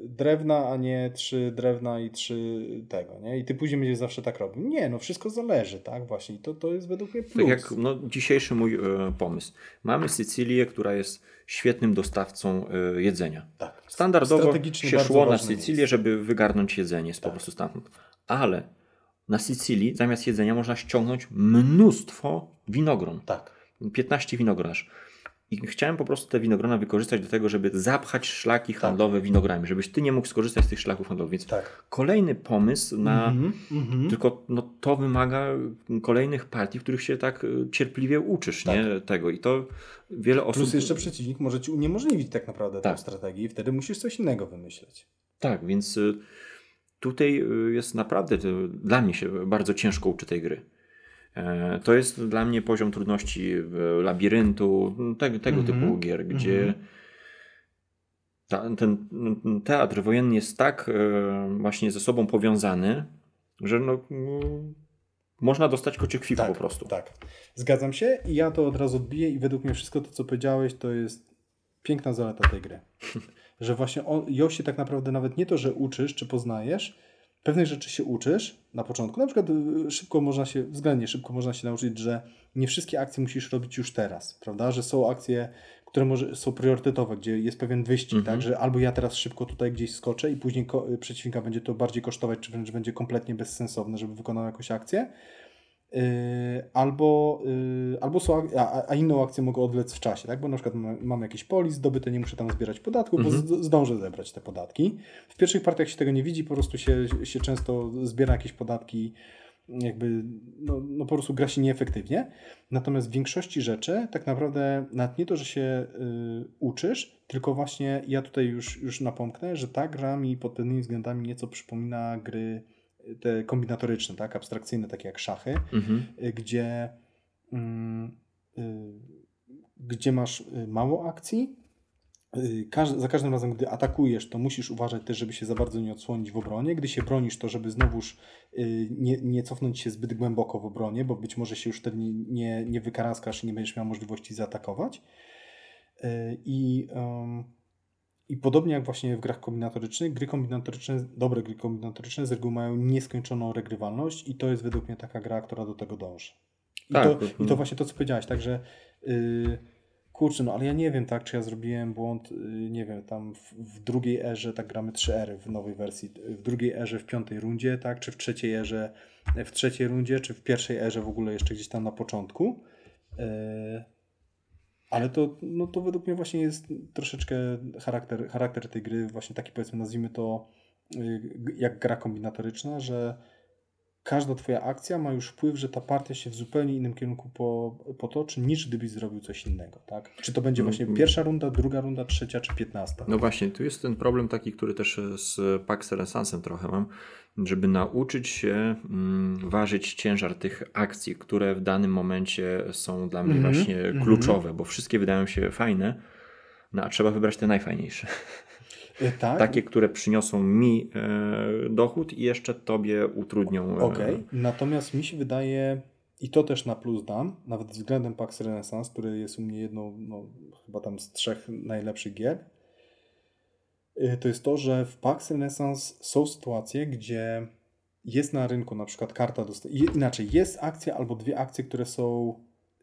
drewna, a nie trzy drewna i trzy tego, nie? I ty później będziesz zawsze tak robił. Nie, no wszystko zależy, tak? Właśnie i to, to jest według mnie plus.
Tak jak no, dzisiejszy mój y, pomysł. Mamy Sycylię, która jest świetnym dostawcą y, jedzenia.
Tak.
Standardowo się szło na Sycylię, żeby wygarnąć jedzenie z tak. po prostu stamtąd. Ale na Sycylii zamiast jedzenia można ściągnąć mnóstwo winogron.
Tak.
15 winogron I chciałem po prostu te winogrona wykorzystać do tego, żeby zapchać szlaki tak. handlowe winogronami, żebyś ty nie mógł skorzystać z tych szlaków handlowych. Więc
tak.
kolejny pomysł na. Mm -hmm. Tylko no, to wymaga kolejnych partii, w których się tak e, cierpliwie uczysz tak. nie? tego. I to wiele osób.
Plus jeszcze przeciwnik może ci uniemożliwić tak naprawdę tak. tę strategię i wtedy musisz coś innego wymyśleć.
Tak, więc e, tutaj y, jest naprawdę, dla mnie się bardzo ciężko uczy tej gry. E, to jest dla mnie poziom trudności labiryntu, tego, tego mm -hmm. typu gier, gdzie mm -hmm. ta, ten teatr wojenny jest tak e, właśnie ze sobą powiązany, że no, można dostać kocie kwika
tak,
po prostu.
Tak, zgadzam się i ja to od razu odbiję i według mnie wszystko to, co powiedziałeś, to jest piękna zaleta tej gry. że właśnie on, ją się tak naprawdę nawet nie to, że uczysz czy poznajesz, pewnych rzeczy się uczysz na początku. Na przykład y, szybko można się, względnie szybko można się nauczyć, że nie wszystkie akcje musisz robić już teraz, prawda? Że są akcje, które może, są priorytetowe, gdzie jest pewien wyścig, mhm. tak? Że albo ja teraz szybko tutaj gdzieś skoczę i później y, przeciwnika będzie to bardziej kosztować, czy wręcz będzie kompletnie bezsensowne, żeby wykonał jakąś akcję. Yy, albo, yy, albo są, a, a, inną akcję mogę odlec w czasie, tak? bo na przykład mam, jakiś polis zdobyty, nie muszę tam zbierać podatków, bo mhm. zdążę zebrać te podatki. W pierwszych partiach się tego nie widzi, po prostu się, się często zbiera jakieś podatki, jakby no, no po prostu gra się nieefektywnie. Natomiast w większości rzeczy tak naprawdę nawet nie to, że się y, uczysz, tylko właśnie ja tutaj już, już napomknę, że ta gra mi pod pewnymi względami nieco przypomina gry te kombinatoryczne, tak, abstrakcyjne, takie jak szachy, mhm. Y, gdzie, mm, y, gdzie masz y, mało akcji. za każdym razem, gdy atakujesz, to musisz uważać też, żeby się za bardzo nie odsłonić w obronie. Gdy się bronisz, to żeby znowuż nie, nie cofnąć się zbyt głęboko w obronie, bo być może się już wtedy nie, nie, nie wykaraskasz i nie będziesz miał możliwości zaatakować. I um, i podobnie jak właśnie w grach kombinatorycznych, gry kombinatoryczne, dobre gry kombinatoryczne z reguły mają nieskończoną regrywalność i to jest według mnie taka gra, która do tego dąży. I, tak, to, i to właśnie to, co powiedziałeś, także yy, kurczę, no ale ja nie wiem, tak, czy ja zrobiłem błąd, yy, nie wiem, tam w, w, drugiej erze, tak gramy 3 ery w nowej wersji, w drugiej erze w piątej rundzie, tak, czy w trzeciej erze w trzeciej rundzie, czy w pierwszej erze w ogóle jeszcze gdzieś tam na początku. Yy, ale to, no to według mnie właśnie jest troszeczkę charakter, charakter tej gry, właśnie taki powiedzmy, nazwijmy to y, jak gra kombinatoryczna, że każda Twoja akcja ma już wpływ, że ta partia się w zupełnie innym kierunku po, potoczy, niż gdybyś zrobił coś innego. Tak? Czy to będzie właśnie mm. pierwsza runda, druga runda, trzecia czy piętnasta?
No właśnie, tu jest ten problem taki, który też z Pax Renaissancem trochę mam, żeby nauczyć się mm, ważyć ciężar tych akcji, które w danym momencie są dla mnie mm -hmm. właśnie mm -hmm. kluczowe, bo wszystkie wydają się fajne, no a trzeba wybrać te najfajniejsze.
E, tak?
Takie, które przyniosą mi e, dochód i jeszcze tobie utrudnią.
E, Okej, okay. natomiast mi się wydaje, i to też na plus dam, nawet względem Pax Renaissance, który jest u mnie jedną, no, chyba tam z trzech najlepszych gier, e, to jest to, że w Pax Renaissance są sytuacje, gdzie jest na rynku na przykład karta, inaczej, jest akcja albo dwie akcje, które są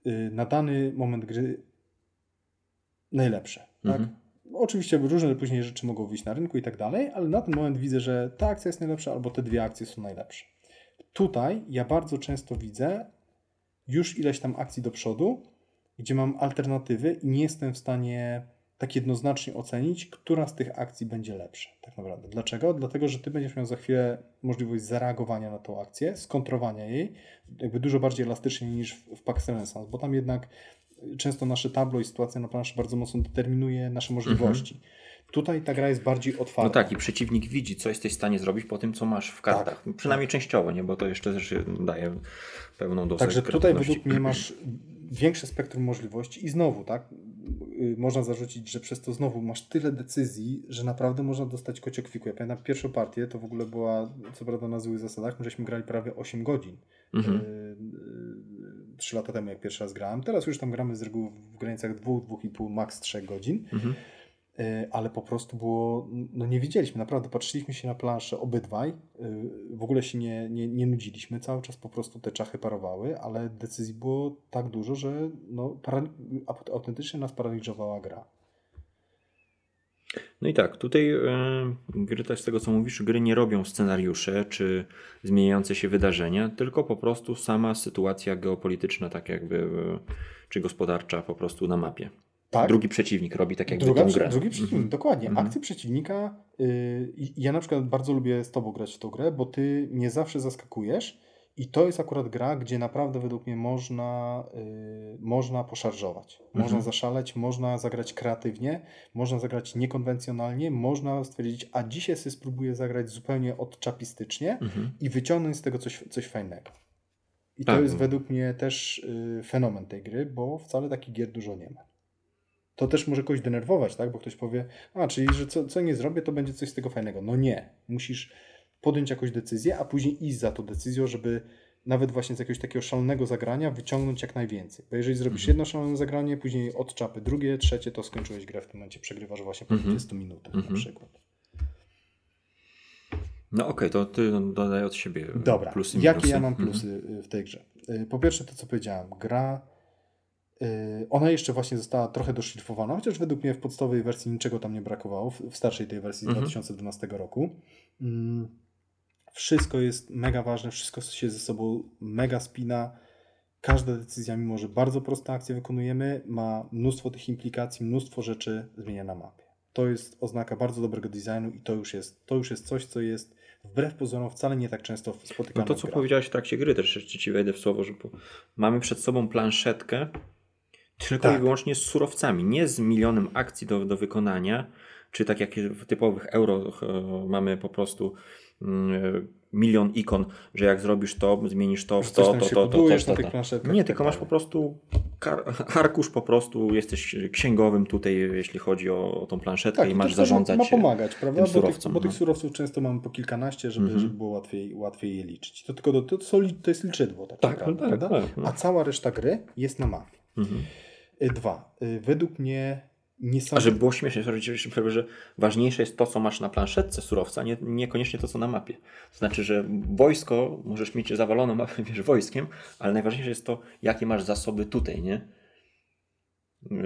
y, na dany moment gry najlepsze. Tak? Mhm. Tak? Oczywiście różne później rzeczy mogą wyjść na rynku i tak dalej, ale na ten moment widzę, że ta akcja jest najlepsza albo te dwie akcje są najlepsze. Tutaj ja bardzo często widzę już ileś tam akcji do przodu, gdzie mam alternatywy i nie jestem w stanie tak jednoznacznie ocenić, która z tych akcji będzie lepsza. Tak naprawdę. Dlaczego? Dlatego, że ty będziesz miał za chwilę możliwość zareagowania na tą akcję, skontrowania jej, jakby dużo bardziej elastycznie niż w, w Pax Renaissance, bo tam jednak często nasze tablo i sytuacja na planszy bardzo mocno determinuje nasze możliwości. Tutaj ta gra jest bardziej otwarta.
No tak, i przeciwnik widzi, co jesteś w stanie zrobić po tym, co masz w kartach.
Tak.
Przynajmniej częściowo, nie? bo to jeszcze też daje pełną dozę
Także tutaj według mnie masz większe spektrum możliwości i znowu, tak, y, można zarzucić, że przez to znowu masz tyle decyzji, że naprawdę można dostać kociokwiku. Ja pamiętam pierwszą partię, to w ogóle była, co prawda na złych zasadach, my żeśmy grali prawie 8 godzin.
Mhm.
Y, y, Trzy lata temu, jak pierwszy raz grałem. Teraz już tam gramy z reguły w granicach 2-2,5, maks 3 godzin.
Mhm.
Y, ale po prostu było, no nie wiedzieliśmy, naprawdę patrzyliśmy się na planszę obydwaj, y, w ogóle się nie, nie, nie nudziliśmy, cały czas po prostu te czachy parowały, ale decyzji było tak dużo, że no, para, aut- autentycznie nas paraliżowała gra.
No i tak, tutaj e, gry, też z tego co mówisz, gry nie robią scenariusze czy zmieniające się wydarzenia, tylko po prostu sama sytuacja geopolityczna, tak jakby, e, czy gospodarcza po prostu na mapie.
Tak.
Drugi przeciwnik robi tak jakby
Druga,
tą grę.
drugi przeciwnik,
Mhm.
dokładnie.
Mhm.
Akcje przeciwnika. y, ja na przykład bardzo lubię z Tobą grać w tą grę, bo Ty nie zawsze zaskakujesz i to jest akurat gra, gdzie naprawdę według mnie można, y, można poszarżować. Można
Mhm.
zaszaleć, można zagrać kreatywnie, można zagrać niekonwencjonalnie, można stwierdzić, a dzisiaj sobie spróbuję zagrać zupełnie odczapistycznie
Mhm.
i wyciągnąć z tego coś, coś fajnego. I
Tak.
to jest według mnie też y, fenomen tej gry, bo wcale takich gier dużo nie ma. To też może kogoś denerwować, tak? Bo ktoś powie, a czyli, że co, co nie zrobię, to będzie coś z tego fajnego. No nie. Musisz podjąć jakąś decyzję, a później iść za tą decyzją, żeby nawet właśnie z jakiegoś takiego szalonego zagrania wyciągnąć jak najwięcej. Bo jeżeli zrobisz
Mhm.
jedno szalone zagranie, później od czapy drugie, trzecie, to skończyłeś grę w tym momencie, przegrywasz właśnie po
Mhm.
20 minutach na
Mhm.
przykład.
No okej, to ty dodaj od siebie
Dobra,
plusy,
jakie ja mam
Mhm.
plusy y, w tej grze? Y, Po pierwsze to, co powiedziałem, gra, y, ona jeszcze właśnie została trochę doszlifowana, chociaż według mnie w podstawowej wersji niczego tam nie brakowało, w, starszej tej wersji z
Mhm.
2012 roku. Wszystko jest mega ważne, wszystko się ze sobą mega spina. Każda decyzja, mimo że bardzo proste akcje wykonujemy, ma mnóstwo tych implikacji, mnóstwo rzeczy zmienia na mapie. To jest oznaka bardzo dobrego designu i to już jest, to już jest coś, co jest wbrew pozorom wcale nie tak często
No
spotykane
to,
w
co powiedziałeś w trakcie gry, też jeszcze ci wejdę w słowo, że mamy przed sobą planszetkę tylko
Tak.
i wyłącznie z surowcami, nie z milionem akcji do, do wykonania, czy tak jak w typowych euro e, mamy po prostu milion ikon, że jak zrobisz to, zmienisz to, w to, to, to, to, Nie,
tak
tylko masz po prostu arkusz po prostu, jesteś księgowym tutaj, jeśli chodzi o, tą planszetkę
Tak,
i masz zarządzać
Ma pomagać, prawda?
tym
Bo tych, bo tych
no.
surowców często mamy po kilkanaście, żeby,
Mhm.
żeby było łatwiej, łatwiej je liczyć. To tylko do, to, to jest liczydło, tak,
Tak, tak,
prawda?
tak, no.
A cała reszta gry jest na mapie.
Mhm.
Dwa. y, Według mnie
A
niesamowite.
żeby było śmiesznie, że- że- że ważniejsze jest to, co masz na planszetce surowca, nie, niekoniecznie to, co na mapie. To znaczy, że wojsko, możesz mieć zawaloną mapę, wiesz, wojskiem, ale najważniejsze jest to, jakie masz zasoby tutaj, nie?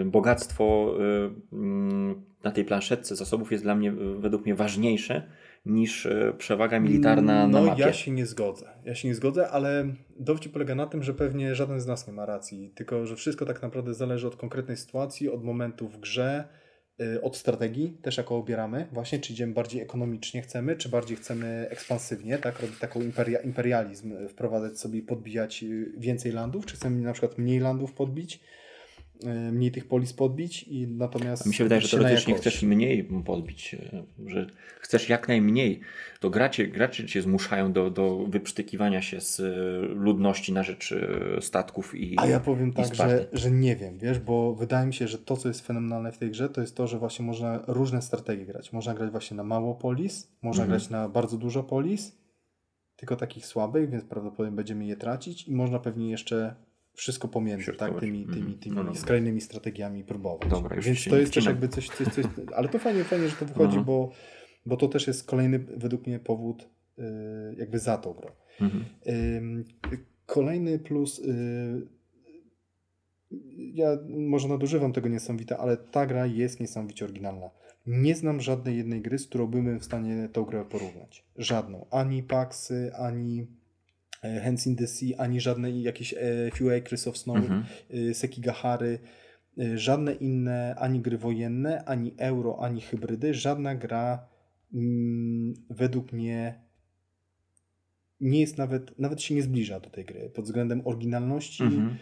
Bogactwo y, mm, na tej planszetce zasobów jest dla mnie, według mnie, ważniejsze niż y, przewaga militarna na
no,
mapie.
ja się nie zgodzę. Ja się nie zgodzę, ale dowcip polega na tym, że pewnie żaden z nas nie ma racji. Tylko, że wszystko tak naprawdę zależy od konkretnej sytuacji, od momentu w grze, y, od strategii też jaką obieramy. Właśnie, czy idziemy bardziej ekonomicznie chcemy, czy bardziej chcemy ekspansywnie, tak? Robić taką imperia, imperializm, y, wprowadzać sobie, podbijać więcej landów, czy chcemy na przykład mniej landów podbić, mniej tych polis podbić i natomiast...
A mi się wydaje, że teoretycznie chcesz mniej podbić, e, że chcesz jak najmniej. To gracie, gracze cię zmuszają do, do wyprztykiwania się z e, ludności na rzecz e, statków i
A ja powiem tak, że, że nie wiem, wiesz, bo wydaje mi się, że to, co jest fenomenalne w tej grze, to jest to, że właśnie można różne strategie grać. Można grać właśnie na mało polis, można
Mhm.
grać na bardzo dużo polis, tylko takich słabych, więc prawdopodobnie będziemy je tracić i można pewnie jeszcze wszystko pomiędzy, tak, tymi, tymi,
Mhm.
tymi
No
skrajnymi strategiami próbować.
Dobra, już
więc to jest też jakby coś, coś, coś ale to fajnie, fajnie, że to wychodzi,
Mhm.
bo, bo to też jest kolejny według mnie powód yy, jakby za tą grą.
Mhm.
Kolejny plus. y, Ja może nadużywam tego niesamowite, ale ta gra jest niesamowicie oryginalna. Nie znam żadnej jednej gry, z którą bym w stanie tą grę porównać. Żadną. Ani Paxy, ani Hands in the Sea, ani żadne jakieś e, Few Acres of Snow,
Mhm.
y, Sekigahary, żadne inne ani gry wojenne, ani euro, ani hybrydy, żadna gra mm, według mnie nie jest nawet, nawet się nie zbliża do tej gry pod względem oryginalności
Mhm.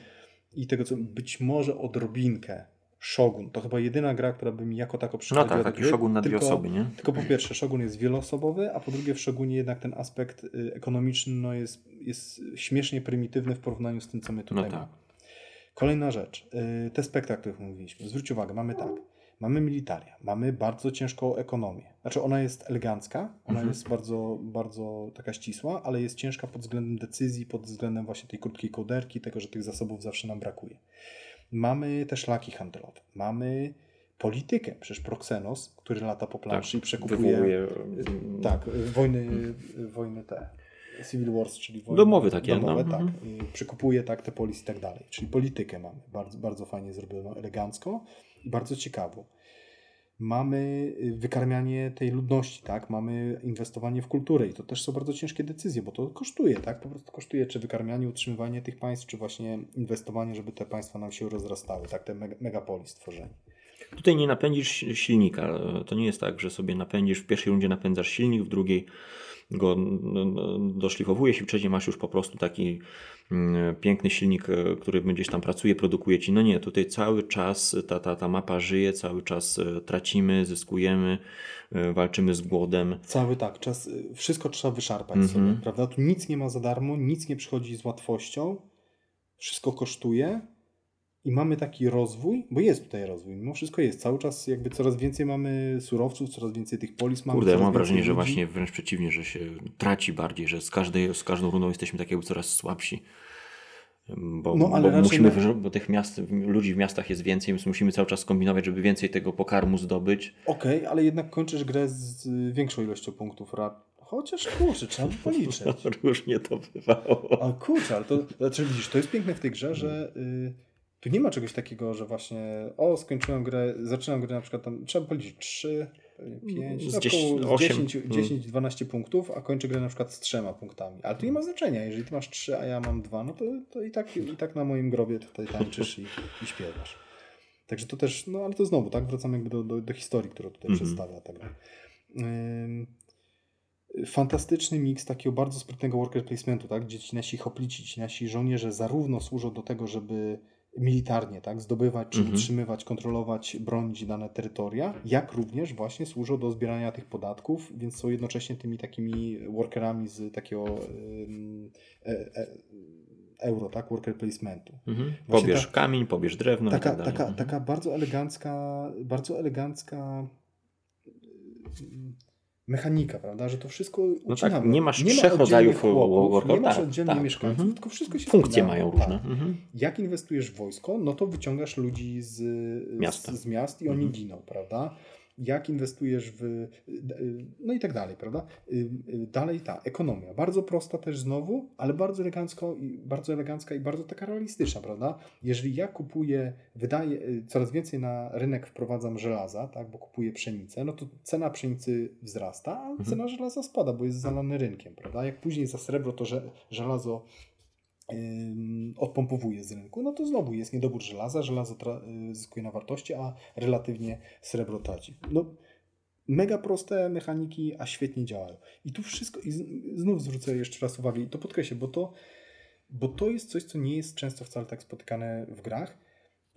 i tego, co być może odrobinkę Shogun. To chyba jedyna gra, która by mi jako tako
No
przychodziła
tak,
do
taki
gry,
szogun na dwie
tylko-
osoby, nie?
Tylko po pierwsze, Shogun jest wieloosobowy, a po drugie w Shogunie jednak ten aspekt y, ekonomiczny no jest, jest śmiesznie prymitywny w porównaniu z tym, co my tutaj
No tak.
mamy. Kolejna rzecz. y, Te spektra, o których mówiliśmy. Zwróć uwagę, mamy tak. Mamy militaria, mamy bardzo ciężką ekonomię. Znaczy ona jest elegancka, ona
Mhm.
jest bardzo, bardzo taka ścisła, ale jest ciężka pod względem decyzji, pod względem właśnie tej krótkiej kołderki, tego, że tych zasobów zawsze nam brakuje. Mamy te szlaki handlowe, mamy politykę, przecież Proxenos, który lata po planszy i przekupuje...
Wywołuje,
Y, Tak, y, wojny, y, wojny te. Civil Wars, czyli wojny
Domowe takie,
domowe,
no.
tak.
Mhm.
Y, Przekupuje tak te polis i tak dalej. Czyli politykę mamy. Bardzo, bardzo fajnie zrobiono, elegancko i bardzo ciekawo. Mamy y, wykarmianie tej ludności, tak? Mamy inwestowanie w kulturę i to też są bardzo ciężkie decyzje, bo to kosztuje, tak? Po prostu kosztuje, czy wykarmianie, utrzymywanie tych państw, czy właśnie inwestowanie, żeby te państwa nam się rozrastały, tak? Te meg- megapolis tworzenie.
Tutaj nie napędzisz silnika. To nie jest tak, że sobie napędzisz, w pierwszej rundzie napędzasz silnik, w drugiej go doszlifowujesz i w trzeciej masz już po prostu taki mm, piękny silnik, e, który gdzieś tam pracuje, produkuje ci. No nie, tutaj cały czas ta, ta, ta mapa żyje, cały czas e, tracimy, zyskujemy, e, walczymy z głodem.
Cały tak, czas, wszystko trzeba wyszarpać
Mhm.
sobie, prawda? Tu nic nie ma za darmo, nic nie przychodzi z łatwością, wszystko kosztuje i mamy taki rozwój, bo jest tutaj rozwój, mimo wszystko jest, cały czas jakby coraz więcej mamy surowców, coraz więcej tych polis mamy.
Kurde, ja mam wrażenie, że
ludzi.
właśnie wręcz przeciwnie, że się traci bardziej, że z, każdej, z każdą rundą jesteśmy tak jakby coraz słabsi. Bo,
No, ale
bo musimy,
na-
bo tych miast, ludzi w miastach jest więcej, więc musimy cały czas kombinować, żeby więcej tego pokarmu zdobyć.
Okej, ale jednak kończysz grę z większą ilością punktów rad. Chociaż kurczę, trzeba by policzyć.
Różnie to bywało.
A kurczę, ale to, znaczy widzisz, to jest piękne w tej grze, że y, tu nie ma czegoś takiego, że właśnie o, skończyłem grę, zaczynam grę na przykład tam, trzeba policzyć 3, 5,
Z
no,
dziesięć-
około
osiem.
10, 10-12 punktów, a kończę grę na przykład z trzema punktami. Ale to nie ma znaczenia, jeżeli ty masz 3, a ja mam 2, no to, to i, tak, i tak na moim grobie tutaj tańczysz i, i śpiewasz. Także to też, no ale to znowu, tak, wracamy jakby do, do, do historii, którą tutaj
Mhm.
przedstawia ta gra. Ym, fantastyczny miks takiego bardzo sprytnego worker placementu, tak? gdzie ci nasi hoplici, ci nasi żołnierze zarówno służą do tego, żeby militarnie tak? zdobywać, czy
Mhm.
utrzymywać, kontrolować, bronić dane terytoria, jak również właśnie służą do zbierania tych podatków, więc są jednocześnie tymi takimi workerami z takiego e, e, euro, tak? worker placementu.
Mhm. Pobierz
ta-
kamień, pobierz drewno
taka,
tak
taka,
Mhm.
taka bardzo elegancka, bardzo elegancka mechanika, prawda, że to wszystko
No
ucinamy.
tak, nie masz
ma
trzech
oddzielnych
rodzajów
chłopów, nie masz
tak,
oddzielnie
tak.
mieszkańców,
Mhm.
tylko wszystko się
Funkcje mają
Tak.
różne. Mhm.
Jak inwestujesz w wojsko, no to wyciągasz ludzi z
Miasta.
z, z miast i oni
Mhm.
giną, prawda? Jak inwestujesz w. No i tak dalej, prawda? Dalej ta ekonomia. Bardzo prosta też znowu, ale bardzo elegancko bardzo elegancka i bardzo taka realistyczna, prawda? Jeżeli ja kupuję, wydaję coraz więcej na rynek wprowadzam żelaza, tak, bo kupuję pszenicę, no to cena pszenicy wzrasta, a cena żelaza spada, bo jest zalany rynkiem, prawda? Jak później za srebro to że, żelazo odpompowuje z rynku, no to znowu jest niedobór żelaza, żelazo y, zyskuje na wartości, a relatywnie srebro traci. No, mega proste mechaniki, a świetnie działają. I tu wszystko, i znów zwrócę jeszcze raz uwagę, i to podkreślę, bo to, bo to jest coś, co nie jest często wcale tak spotykane w grach,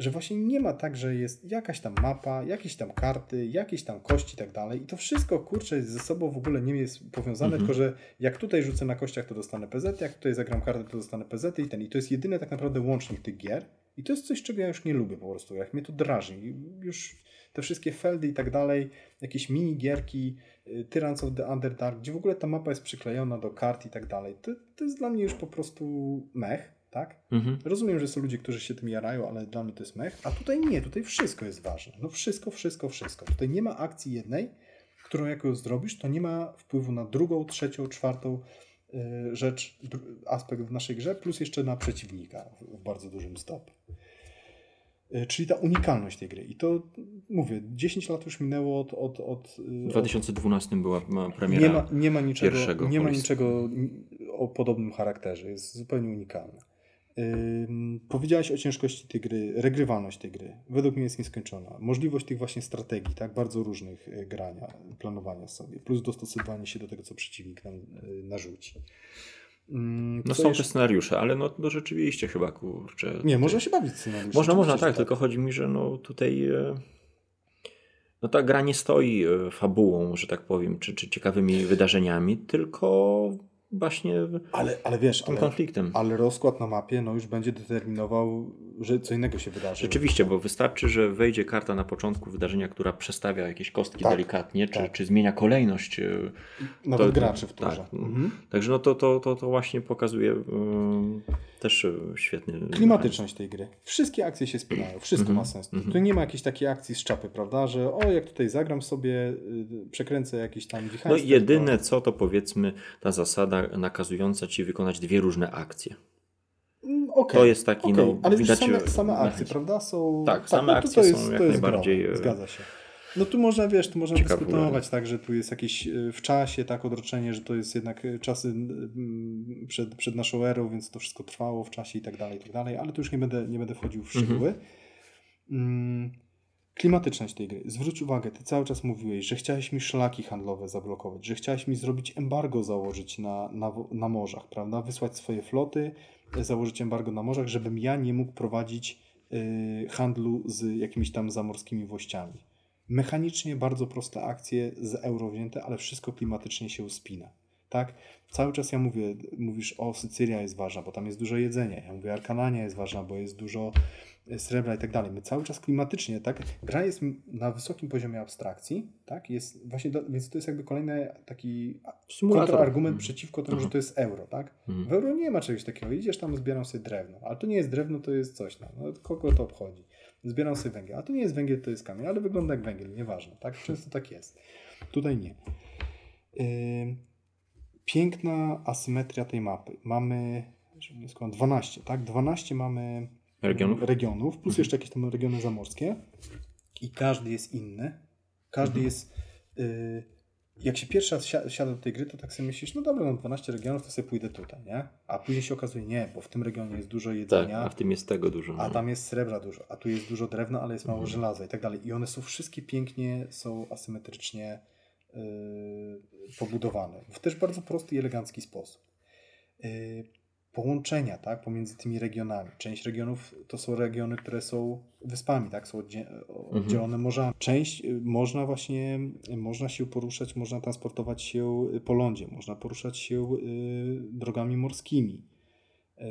że właśnie nie ma tak, że jest jakaś tam mapa, jakieś tam karty, jakieś tam kości i tak dalej. I to wszystko, kurczę, ze sobą w ogóle nie jest powiązane,
Mhm.
tylko że jak tutaj rzucę na kościach, to dostanę PZ, jak tutaj zagram kartę, to dostanę PZ i ten. I to jest jedyny tak naprawdę łącznik tych gier. I to jest coś, czego ja już nie lubię po prostu. Jak mnie to drażni. Już te wszystkie feldy i tak dalej, jakieś mini gierki, y, Tyrants of the Underdark, gdzie w ogóle ta mapa jest przyklejona do kart i tak dalej. To, to jest dla mnie już po prostu mech, tak?
Mhm.
Rozumiem, że są ludzie, którzy się tym jarają, ale dla mnie to jest mech. A tutaj nie, tutaj wszystko jest ważne. No wszystko, wszystko, wszystko. Tutaj nie ma akcji jednej, którą jak ją zrobisz, to nie ma wpływu na drugą, trzecią, czwartą y, rzecz, aspekt w naszej grze, plus jeszcze na przeciwnika w, bardzo dużym stopniu. Y, Czyli ta unikalność tej gry. I to mówię, 10 lat już minęło od. od, od y,
W
od
2012 była ma premiera.
nie ma, nie ma niczego,
pierwszego
nie ma niczego o podobnym charakterze. Jest zupełnie unikalne. Ym, powiedziałeś o ciężkości tej gry, regrywalność tej gry. Według mnie jest nieskończona. Możliwość tych właśnie strategii, tak, bardzo różnych y, grania, planowania sobie, plus dostosowanie się do tego, co przeciwnik nam y, narzuci.
No
co
są
jeszcze-
te scenariusze, ale no, no rzeczywiście chyba, kurczę.
Nie, można się bawić scenariuszem.
Można, można, tak,
że
tylko chodzi mi, że no tutaj e, no ta gra nie stoi e, fabułą, że tak powiem, czy, czy ciekawymi wydarzeniami, tylko właśnie
Ale, ale wiesz,
tym
ale,
konfliktem.
ale rozkład na mapie no już będzie determinował, że co innego się wydarzy.
Rzeczywiście, bo wystarczy, że wejdzie karta na początku wydarzenia, która przestawia jakieś kostki
Tak,
delikatnie, czy,
tak.
czy zmienia kolejność. e,
Nawet
to-
graczy w
tak.
turze. Mhm.
Także no to, to, to, to właśnie pokazuje e, też e, świetny.
Klimatyczność tej gry. Wszystkie akcje się spinają, wszystko
Mhm,
ma sens.
mhm.
Tu nie ma jakiejś takiej akcji z czapy, prawda, że o, jak tutaj zagram sobie, y, przekręcę jakiś tam
No jedyne co to powiedzmy ta zasada nakazująca ci wykonać dwie różne akcje.
Mm, okej,
To jest taki,
okej,
no,
ale
widać,
same,
e,
same akcje, prawda, są...
Tak, same
no
akcje
jest,
są jak najbardziej,
growe,
e,
Zgadza się. No tu można, wiesz, tu można
ciekawe
dyskutować, tak, że tu jest jakieś y, w czasie, tak, odroczenie, że to jest jednak y, czasy przed, przed naszą erą, więc to wszystko trwało w czasie i tak dalej, i tak dalej, ale tu już nie będę, nie będę wchodził w
Mhm.
szczegóły. Mm, Klimatyczność tej gry. Zwróć uwagę, ty cały czas mówiłeś, że chciałeś mi szlaki handlowe zablokować, że chciałeś mi zrobić embargo założyć na, na, na morzach, prawda? Wysłać swoje floty, e, założyć embargo na morzach, żebym ja nie mógł prowadzić y, handlu z jakimiś tam zamorskimi włościami. Mechanicznie bardzo proste akcje z euro wzięte, ale wszystko klimatycznie się uspina. Tak? Cały czas ja mówię, mówisz o Sycylia jest ważna, bo tam jest dużo jedzenia. Ja mówię Arkanania jest ważna, bo jest dużo e, srebra i tak dalej. My cały czas klimatycznie, tak? Gra jest na wysokim poziomie abstrakcji, tak? Jest właśnie, do, więc to jest jakby kolejny taki kontrargument
Mhm.
przeciwko temu, że
Mhm.
to jest euro, tak?
Mhm.
W euro nie ma czegoś takiego. Idziesz tam, zbieram sobie drewno, ale to nie jest drewno, to jest coś tam. No, kogo to obchodzi? Zbieram sobie węgiel, a to nie jest węgiel, to jest kamień, ale wygląda jak węgiel, nieważne, tak? Często tak jest. Tutaj nie. Piękna asymetria tej mapy. Mamy, skłamać, 12, tak? 12 mamy
Regionów?
regionów plus jeszcze jakieś tam regiony zamorskie i każdy jest inny. Każdy
Mhm.
jest... Y, jak się pierwszy raz si- siada do tej gry, to tak sobie myślisz, no dobra, no 12 regionów, to sobie pójdę tutaj, nie? A później się okazuje, nie, bo w tym regionie jest dużo
Tak,
jedzenia,
a w tym jest tego dużo.
a
no.
tam jest srebra dużo, a tu jest dużo drewna, ale jest mało
Mhm.
żelaza i tak dalej. I one są wszystkie pięknie, są asymetrycznie yy, pobudowane. W też bardzo prosty i elegancki sposób. Yy, połączenia tak, pomiędzy tymi regionami. Część regionów to są regiony, które są wyspami, tak, są oddzie- oddzielone morzami. Część y, można właśnie, y, można się poruszać, można transportować się y, po lądzie, można poruszać się y, drogami morskimi.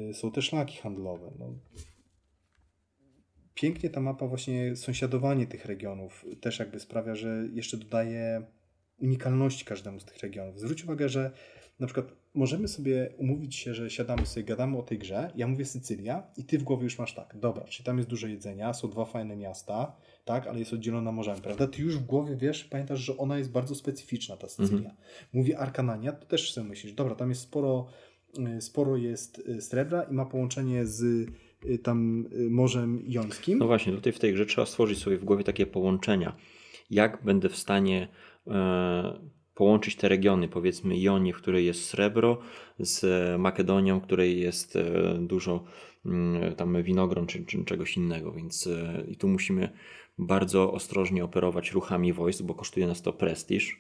Y, Są też szlaki handlowe. No, pięknie ta mapa właśnie sąsiadowanie tych regionów też jakby sprawia, że jeszcze dodaje unikalności każdemu z tych regionów. Zwróć uwagę, że na przykład możemy sobie umówić się, że siadamy sobie, gadamy o tej grze, ja mówię Sycylia i ty w głowie już masz tak, dobra, czyli tam jest dużo jedzenia, są dwa fajne miasta, tak, ale jest oddzielona morzami, prawda? Ty już w głowie wiesz, pamiętasz, że ona jest bardzo specyficzna, ta Sycylia. Mówię Arkanania, to też sobie myślisz, dobra, tam jest sporo, y, sporo jest y, srebra i ma połączenie z y, tam Morzem Jońskim.
No właśnie, tutaj w tej grze trzeba stworzyć sobie w głowie takie połączenia. Jak będę w stanie e, połączyć te regiony, powiedzmy Jonię, w której jest srebro, z Makedonią, w której jest e, dużo mm, tam winogron czy, czy czegoś innego, więc e, i tu musimy bardzo ostrożnie operować ruchami wojsk, bo kosztuje nas to prestiż.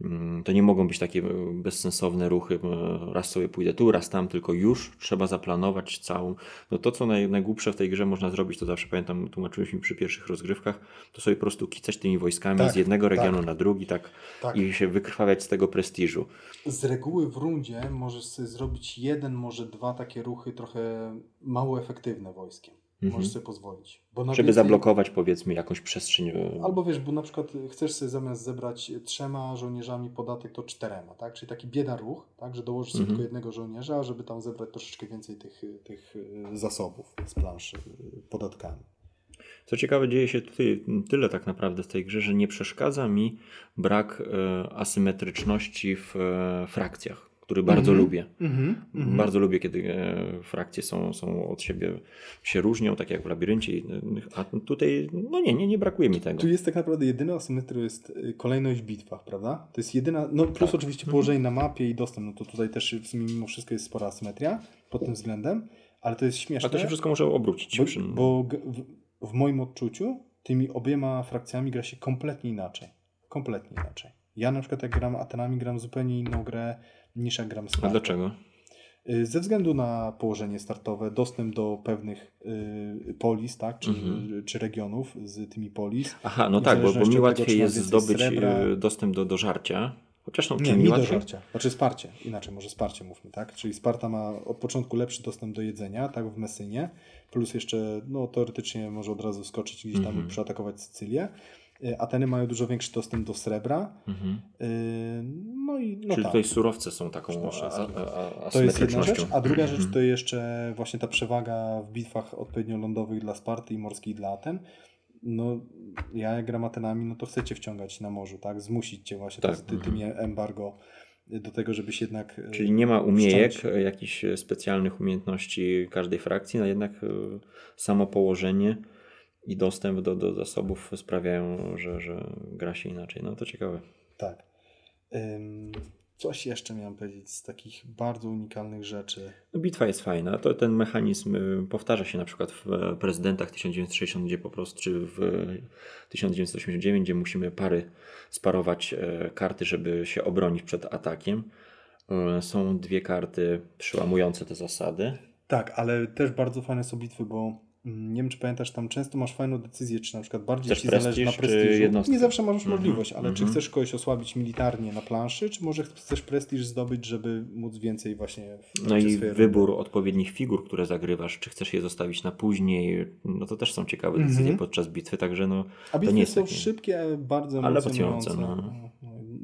Mm, To nie mogą być takie e, bezsensowne ruchy, e, raz sobie pójdę tu, raz tam, tylko już trzeba zaplanować całą. No to, co naj, najgłupsze w tej grze można zrobić, to zawsze pamiętam, tłumaczyłeś mi przy pierwszych rozgrywkach, to sobie po prostu kicać tymi wojskami
Tak,
z jednego
tak.
regionu na drugi, tak,
Tak.
i się wykrwawiać z tego prestiżu.
Z reguły w rundzie możesz sobie zrobić jeden, może dwa takie ruchy trochę mało efektywne wojskiem.
Mhm.
Możesz sobie pozwolić.
Żeby
więcej-
zablokować powiedzmy jakąś przestrzeń. e,
Albo wiesz, bo na przykład chcesz sobie zamiast zebrać trzema żołnierzami podatek, to czterema, tak? Czyli taki bieda ruch, tak? Że dołożysz sobie
Mhm.
tylko jednego żołnierza, żeby tam zebrać troszeczkę więcej tych, tych y, zasobów z planszy podatkami.
Co ciekawe, dzieje się tutaj tyle tak naprawdę w tej grze, że nie przeszkadza mi brak e, asymetryczności w e, frakcjach, który bardzo
Mhm.
lubię.
Mhm.
Bardzo lubię, kiedy e, frakcje są, są od siebie, się różnią, tak jak w labiryncie, a tutaj, no nie, nie, nie brakuje mi tego.
Tu jest tak naprawdę jedyna asymetria, jest y, kolejność w bitwach, prawda? To jest jedyna, no plus
Tak.
oczywiście położenie na mapie i dostęp, no to tutaj też w sumie mimo wszystko jest spora asymetria pod tym względem, ale to jest śmieszne.
A to się wszystko może obrócić.
Bo,
przy-
bo w, w moim odczuciu tymi obiema frakcjami gra się kompletnie inaczej. Kompletnie inaczej. Ja na przykład jak gram Atenami, gram zupełnie inną grę niż jak gram
A dlaczego?
Y, Ze względu na położenie startowe, dostęp do pewnych y, polis, tak, czy,
Mhm.
czy regionów z tymi polis.
Aha, no tak, bo, bo mi łatwiej
tego,
jest zdobyć
srebra-
e, dostęp do, do żarcia. Chociaż no,
Nie,
mi
mi do
łatwiej?
żarcia. Znaczy wsparcie. Inaczej, może wsparcie mówmy, tak? Czyli Sparta ma od początku lepszy dostęp do jedzenia, tak, w Messynie. Plus jeszcze, no teoretycznie może od razu skoczyć gdzieś tam
Mhm.
i przeatakować Sycylię. Y, Ateny mają dużo większy dostęp do srebra.
Mhm.
Y, No i no
Czyli
tak.
tutaj surowce są taką a, a, a,
To jest jedna rzecz, a druga rzecz
Mhm.
to jeszcze właśnie ta przewaga w bitwach odpowiednio lądowych dla Sparty i morskich dla Aten. No, ja jak gram Atenami, no to chcecie wciągać na morzu, tak? Zmusić cię właśnie
Tak,
ty,
mhm.
tymi embargo do tego, żebyś jednak...
Czyli nie ma umiejek,
wszcząć.
e, jakichś specjalnych umiejętności każdej frakcji, no jednak samo położenie i dostęp do, do zasobów sprawiają, że, że gra się inaczej. No to ciekawe.
Tak. Ym, coś jeszcze miałem powiedzieć z takich bardzo unikalnych rzeczy.
No, bitwa jest fajna. To ten mechanizm y, powtarza się na przykład w e, prezydentach 1960, gdzie po prostu, czy w e, 1989, gdzie musimy pary sparować e, karty, żeby się obronić przed atakiem. E, Są dwie karty przełamujące te zasady.
Tak, ale też bardzo fajne są bitwy, bo nie wiem, czy pamiętasz, tam często masz fajną decyzję, czy na przykład bardziej
Chcesz
ci zależy na
prestiż,
prestiżu. Nie zawsze masz
Mhm,
możliwość, ale czy
mhm.
chcesz kogoś osłabić militarnie na planszy, czy może chcesz prestiż zdobyć, żeby móc więcej właśnie w
No i wybór odpowiednich figur, które zagrywasz, czy chcesz je zostawić na później, no to też są ciekawe decyzje
Mhm.
podczas bitwy, także no
A
to
bitwy
nie jest
są szybkie, bardzo
Ale
emocjonujące.
emocjonujące, no.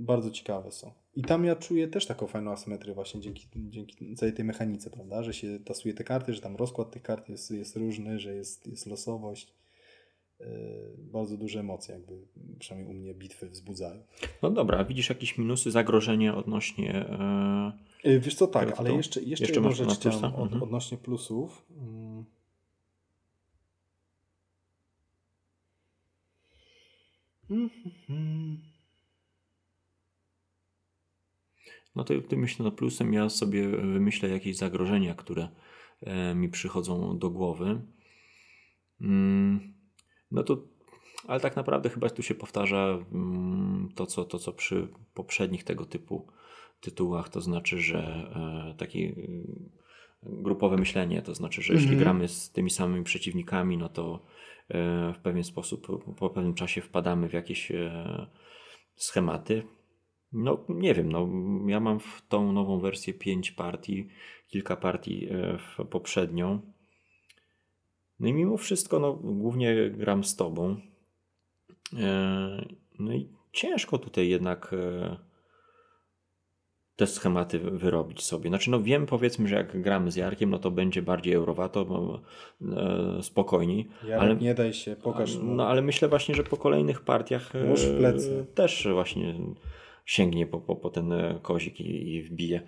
Bardzo ciekawe są. I tam ja czuję też taką fajną asymetrię właśnie dzięki, dzięki całej tej mechanice, prawda? Że się tasuje te karty, że tam rozkład tych kart jest, jest różny, że jest, jest losowość. Yy, bardzo duże emocje jakby, przynajmniej u mnie bitwy wzbudzają.
No dobra, widzisz jakieś minusy, zagrożenia odnośnie... E...
Yy, wiesz co, tak, ale jeszcze, jeszcze,
Jeszcze
jedną rzecz chciałem od,
Mhm.
odnośnie plusów. Mm. Mhm.
No to ty myślę, no plusem ja sobie wymyślę jakieś zagrożenia, które e, mi przychodzą do głowy. Mm, no to, ale tak naprawdę chyba tu się powtarza mm, to, co, to, co przy poprzednich tego typu tytułach, to znaczy, że e, takie mm, grupowe myślenie, to znaczy, że jeśli
Mhm.
gramy z tymi samymi przeciwnikami, no to e, w pewien sposób po, pewnym czasie wpadamy w jakieś e, schematy. No nie wiem, no ja mam w tą nową wersję 5 partii, kilka partii e, w poprzednią. No i mimo wszystko, no głównie gram z tobą. E, No i ciężko tutaj jednak e, te schematy wy- wyrobić sobie. Znaczy, no wiem powiedzmy, że jak gramy z Jarkiem, no to będzie bardziej eurowato, bo, e, spokojniej.
Jarek,
ale,
nie daj się, pokaż mu.
no ale myślę właśnie, że po kolejnych partiach e,
Nóż w plecy.
też właśnie sięgnie po, po, po ten e, kozik i, i wbije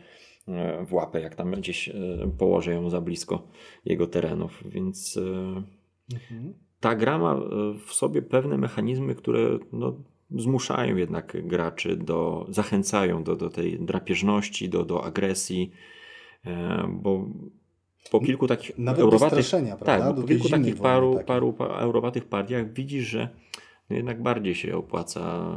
e, w łapę, jak tam gdzieś e, położę ją za blisko jego terenów. Więc
Mhm.
ta gra ma w sobie pewne mechanizmy, które no, zmuszają jednak graczy do, zachęcają do, do tej drapieżności, do, do agresji, bo po kilku takich
Nawet
eurowatych, tak, po kilku takich paru,
takiej.
paru pa- eurowatych partiach widzisz, że jednak bardziej się opłaca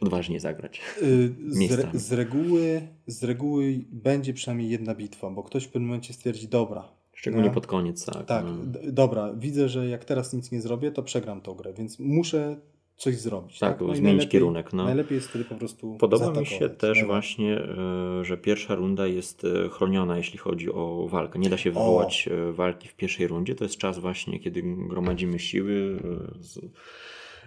odważnie zagrać.
Y, Z, re, z, reguły, z reguły będzie przynajmniej jedna bitwa, bo ktoś w pewnym momencie stwierdzi, dobra.
Szczególnie
no,
pod koniec, tak.
Tak,
no.
dobra, widzę, że jak teraz nic nie zrobię, to przegram tą grę, więc muszę coś zrobić.
Tak,
Tak, No
zmienić kierunek, no.
Najlepiej jest wtedy po prostu
Podoba mi się też
Najlepiej.
właśnie, e, że pierwsza runda jest e, chroniona, jeśli chodzi o walkę. Nie da się wywołać e, walki w pierwszej rundzie. To jest czas właśnie, kiedy gromadzimy siły, z,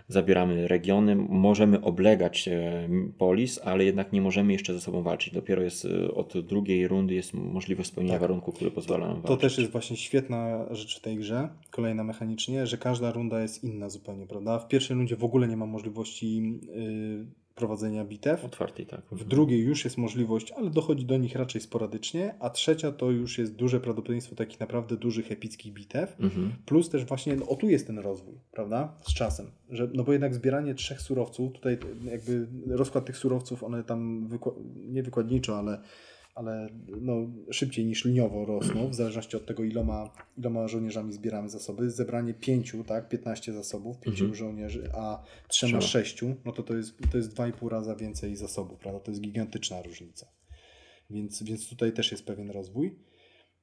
zabieramy regiony, możemy oblegać e, polis, ale jednak nie możemy jeszcze ze sobą walczyć. Dopiero jest e, od drugiej rundy jest możliwość spełnienia
Tak.
warunków, które pozwalają walczyć.
To też jest właśnie świetna rzecz w tej grze, kolejna mechanicznie, że każda runda jest inna zupełnie, prawda? W pierwszej rundzie w ogóle nie ma możliwości y, prowadzenia bitew.
Otwartej, tak.
W drugiej już jest możliwość, ale dochodzi do nich raczej sporadycznie, a trzecia to już jest duże prawdopodobieństwo takich naprawdę dużych, epickich bitew.
Mhm.
Plus też właśnie, no, o tu jest ten rozwój, prawda? Z czasem. Że, no bo jednak zbieranie trzech surowców, tutaj jakby rozkład tych surowców, one tam wykła- nie wykładniczo, ale, ale no, szybciej niż liniowo rosną, w zależności od tego, iloma, iloma żołnierzami zbieramy zasoby. Zebranie pięciu, tak, 15 zasobów, pięciu
Mhm.
żołnierzy, a trzema,
Trzema.
sześciu, no to to jest, to jest 2,5 raza więcej zasobów, prawda? To jest gigantyczna różnica. Więc, więc tutaj też jest pewien rozwój.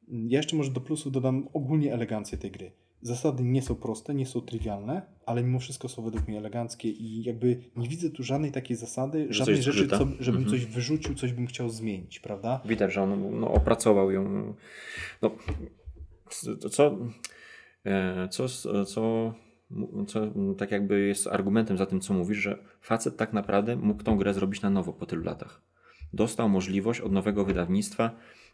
Ja jeszcze może do plusów dodam ogólnie elegancję tej gry. Zasady nie są proste, nie są trywialne, ale mimo wszystko są według mnie eleganckie i jakby nie widzę tu żadnej takiej zasady,
Że
żadnej rzeczy, co, żebym
Mhm.
coś wyrzucił, coś bym chciał zmienić, prawda?
Widać, że on no, opracował ją. No, co, e, co, co, co tak jakby jest argumentem za tym, co mówisz, że facet tak naprawdę mógł tą grę zrobić na nowo po tylu latach. Dostał możliwość od nowego wydawnictwa,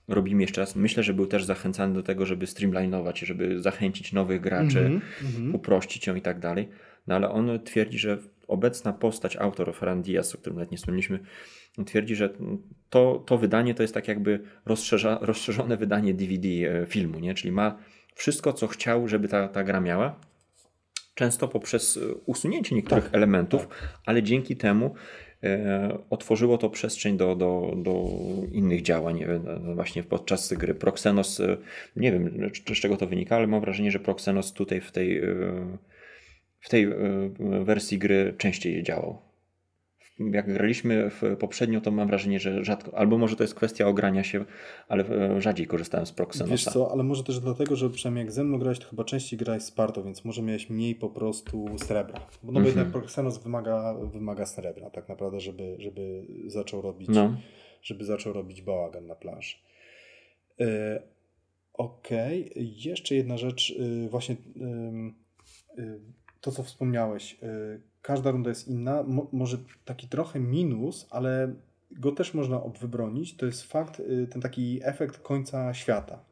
robimy jeszcze raz. Myślę, że był też zachęcany do tego, żeby streamlinować, żeby zachęcić nowych graczy,
Mhm, mhm.
uprościć ją i tak dalej. No ale on twierdzi, że obecna postać autor Ferran Diaz, o którym nawet nie wspomnieliśmy, twierdzi, że to, to wydanie to jest tak jakby rozszerza, rozszerzone wydanie DVD e, filmu, nie? czyli ma wszystko, co chciał, żeby ta, ta gra miała. Często poprzez e, usunięcie niektórych
Tak,
elementów, ale dzięki temu otworzyło to przestrzeń do, do, do innych działań e, no właśnie podczas gry. Proxenos, e, nie wiem z czego to wynika, ale mam wrażenie, że Proxenos tutaj w tej, e, w tej e, wersji gry częściej działał. Jak graliśmy w poprzednio, to mam wrażenie, że rzadko, albo może to jest kwestia ogrania się, ale e, rzadziej korzystałem z
Wiesz
Proxenosa.
co, ale może też dlatego, że przynajmniej jak ze mną grałeś, to chyba częściej grałeś z Parto, więc może miałeś mniej po prostu srebra. No bo
Mhm.
jednak Proxenos wymaga, wymaga srebra tak naprawdę, żeby, żeby zaczął robić
No.
żeby zaczął robić bałagan na planszy. E, Okej, jeszcze jedna rzecz, y, właśnie y, to, co wspomniałeś. Każda runda jest inna. Mo, może taki trochę minus, ale go też można wybronić. To jest fakt, y, ten taki efekt końca świata,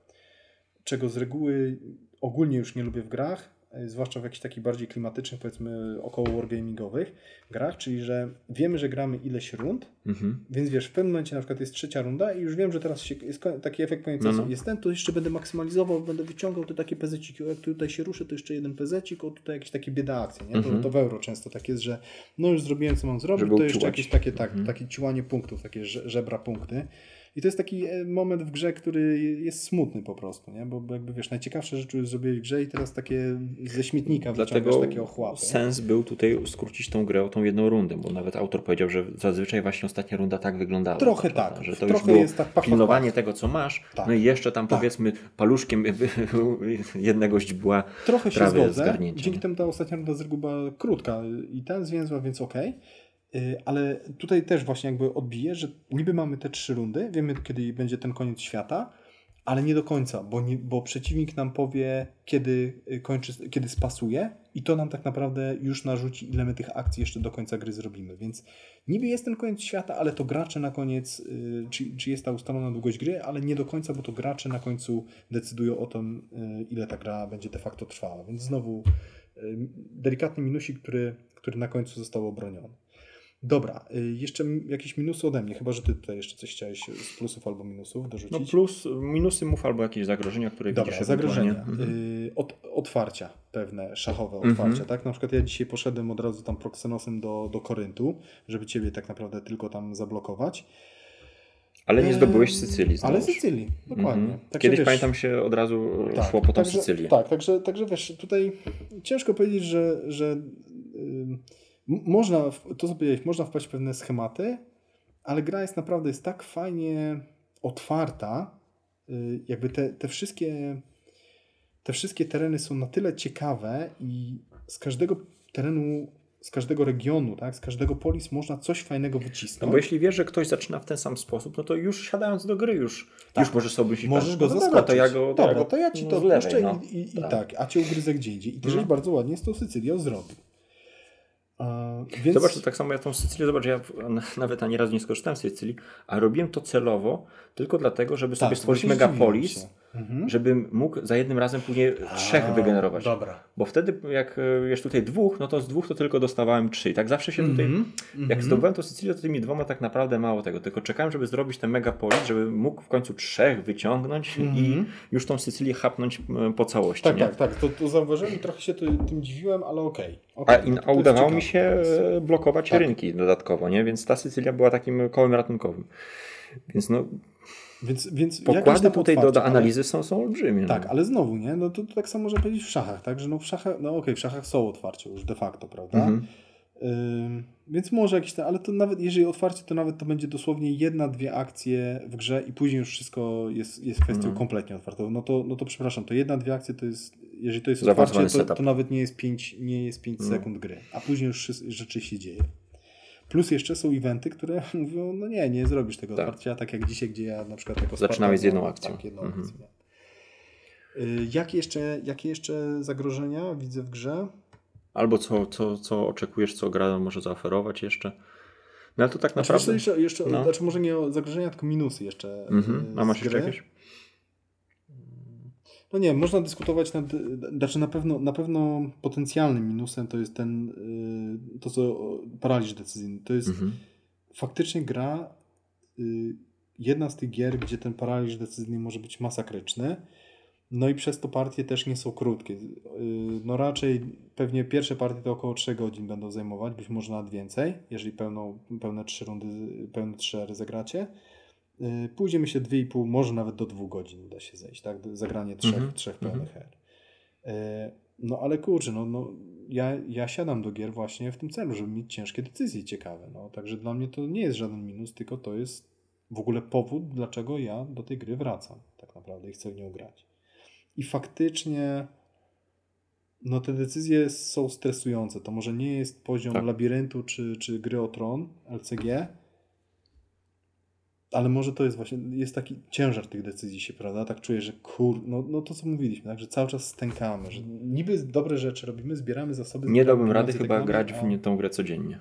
czego z reguły ogólnie już nie lubię w grach, zwłaszcza w jakichś takich bardziej klimatycznych, powiedzmy około wargamingowych grach, czyli że wiemy, że gramy ileś rund,
Mhm.
więc wiesz, w pewnym momencie na przykład jest trzecia runda i już wiem, że teraz się, jest taki efekt końca
No, no.
jest ten, to jeszcze będę maksymalizował, będę wyciągał te takie pezeciki, o jak tutaj się ruszę, to jeszcze jeden pezecik, o tutaj jakieś takie bieda akcje, nie?
Mhm.
To, to w euro często tak jest, że no już zrobiłem co mam zrobić,
Żeby
to jeszcze jakieś takie, tak,
Mhm.
takie ciłanie punktów, takie że- żebra punkty. I to jest taki e, moment w grze, który jest smutny po prostu, nie? Bo jakby wiesz, najciekawsze rzeczy już zrobiłeś w grze i teraz takie ze śmietnika
Dlatego
takie ochłapy.
sens był tutaj skrócić tą grę o tą jedną rundę, bo nawet autor powiedział, że zazwyczaj właśnie ostatnia runda tak wyglądała.
Trochę
prawda?
tak.
Że to
Trochę
już było
jest tak pach,
pilnowanie
pach.
tego, co masz,
Tak.
no i jeszcze tam
Tak.
powiedzmy paluszkiem jednego źdźbła
Trochę się zgodzę. Dzięki temu ta ostatnia runda z reguły była krótka i ten zwięzła, więc okej. Y, Ale tutaj też właśnie jakby odbiję, że niby mamy te trzy rundy, wiemy kiedy będzie ten koniec świata, ale nie do końca, bo, nie, bo przeciwnik nam powie, kiedy y, kończy, kiedy spasuje i to nam tak naprawdę już narzuci, ile my tych akcji jeszcze do końca gry zrobimy. Więc niby jest ten koniec świata, ale to gracze na koniec, y, czy, czy jest ta ustalona długość gry, ale nie do końca, bo to gracze na końcu decydują o tym, y, ile ta gra będzie de facto trwała. Więc znowu y, delikatny minusik, który, który na końcu został obroniony. Dobra, y, jeszcze jakieś minusy ode mnie, chyba że ty tutaj jeszcze coś chciałeś z plusów albo minusów dorzucić.
No plus, minusy mów albo jakieś zagrożenia, które
Dobra,
widzisz
zagrożenia.
Mhm.
Y, Od, otwarcia pewne, szachowe
Mhm.
otwarcia, tak? Na przykład ja dzisiaj poszedłem od razu tam Proxenosem do, do Koryntu, żeby ciebie tak naprawdę tylko tam zablokować.
Ale nie zdobyłeś Sycylii
Ale
znowuż.
Sycylii, dokładnie.
Mhm.
Także
Kiedyś
wiesz,
pamiętam się od razu
tak,
szło po tą
także,
Sycylię.
Tak, także, także wiesz, tutaj ciężko powiedzieć, że, że można, to co powiedziałeś, można wpaść w pewne schematy, ale gra jest naprawdę jest tak fajnie otwarta, y, jakby te, te wszystkie te wszystkie tereny są na tyle ciekawe i z każdego terenu, z każdego regionu, tak, z każdego polis można coś fajnego
No
wycisnąć.
bo jeśli wiesz, że ktoś zaczyna w ten sam sposób, no to już siadając do gry, już,
Tak.
już możesz sobie myśleć,
Możesz
tak,
go
no
zaskoczyć.
to ja go,
Dobra, to ja ci
no,
to
z lewej,
puszczę
no.
i, i, i
Tak.
tak, a cię ugryzę gdzie indziej. I ty
No.
bardzo ładnie z tą Sycylią zrobił. Więc...
Zobacz, to tak samo ja tą Sycylię, zobacz, ja nawet ani razu nie skorzystałem z Sycylii, a robiłem to celowo tylko dlatego, żeby sobie
Tak,
stworzyć
właśnie zdziwiłem
megapolis,
się. Mhm.
żebym mógł za jednym razem później trzech
A,
wygenerować.
Dobra.
Bo wtedy, jak e, jest tutaj dwóch, no to z dwóch to tylko dostawałem trzy. I tak zawsze się tutaj.
Mhm.
Jak
Mhm.
zdobywałem to Sycylię, to tymi dwoma tak naprawdę mało tego. Tylko czekałem, żeby zrobić ten megapolis, żeby mógł w końcu trzech wyciągnąć i
Mhm.
już tą Sycylię chapnąć po całości.
Tak,
nie?
tak, tak. To, to zauważyłem i trochę się ty, tym dziwiłem, ale okej.
In,
to-
a
to jest
udawało mi się e, blokować
Tak.
rynki dodatkowo, nie? Więc ta Sycylia była takim kołem ratunkowym. Więc no,
Więc, więc
pokłady tutaj do,
otwarcie,
do analizy są, są olbrzymie.
Ale, tak,
no.
ale znowu, nie? No to, to tak samo można powiedzieć w szachach, tak? Że no w szachach, no okej, w szachach są otwarcie już de facto, prawda?
Mhm.
Ym, więc może jakieś tam, ale to nawet jeżeli otwarcie, to nawet to będzie dosłownie jedna, dwie akcje w grze i później już wszystko jest, jest kwestią
Mhm.
kompletnie otwartą. No to, no to przepraszam, to jedna, dwie akcje to jest, jeżeli to jest
Zaawansowany
otwarcie, to, to nawet nie jest 5 nie jest pięć
No.
sekund gry, a później już rzeczy się dzieje. Plus jeszcze są eventy, które mówią, no nie, nie zrobisz tego
Tak.
otwarcia, tak jak dzisiaj, gdzie ja na przykład jako
Zaczynałeś z jedną akcją.
Tak, jedną
Mhm.
akcję. Y, Jakie jeszcze, jakie jeszcze zagrożenia widzę w grze?
Albo co, co, co oczekujesz, co gra może zaoferować jeszcze. No ale to tak
Znaczy,
naprawdę...
jeszcze, jeszcze
no.
znaczy może nie o zagrożenia, tylko minusy jeszcze.
Mhm.
y,
A masz jeszcze jakieś?
No nie, można dyskutować nad, znaczy na pewno, na pewno potencjalnym minusem to jest ten, y, to co paraliż decyzyjny. To jest
Mhm.
faktycznie gra, y, jedna z tych gier, gdzie ten paraliż decyzyjny może być masakryczny. No i przez to partie też nie są krótkie. Y, No raczej pewnie pierwsze partie to około 3 godzin będą zajmować, być może nawet więcej, jeżeli pełną, pełne 3 rundy, pełne 3 ery zagracie. Y, Później myślę 2,5, może nawet do 2 godzin da się zejść, tak? Zagranie trzech,
Mhm,
trzech
mhm.
pełnych her. Y, No ale kurczę, no, no ja, ja siadam do gier właśnie w tym celu, żeby mieć ciężkie decyzje ciekawe. No. Także dla mnie to nie jest żaden minus, tylko to jest w ogóle powód, dlaczego ja do tej gry wracam tak naprawdę i chcę w nią grać. I faktycznie no te decyzje są stresujące. To może nie jest poziom
Tak.
labiryntu czy, czy gry o tron, LCG, ale może to jest właśnie, jest taki ciężar tych decyzji się, prawda? Tak czuję, że kur, no, no to co mówiliśmy, tak? że cały czas stękamy, że niby dobre rzeczy robimy, zbieramy zasoby.
Nie dałbym rady chyba grać w nie, tą grę codziennie.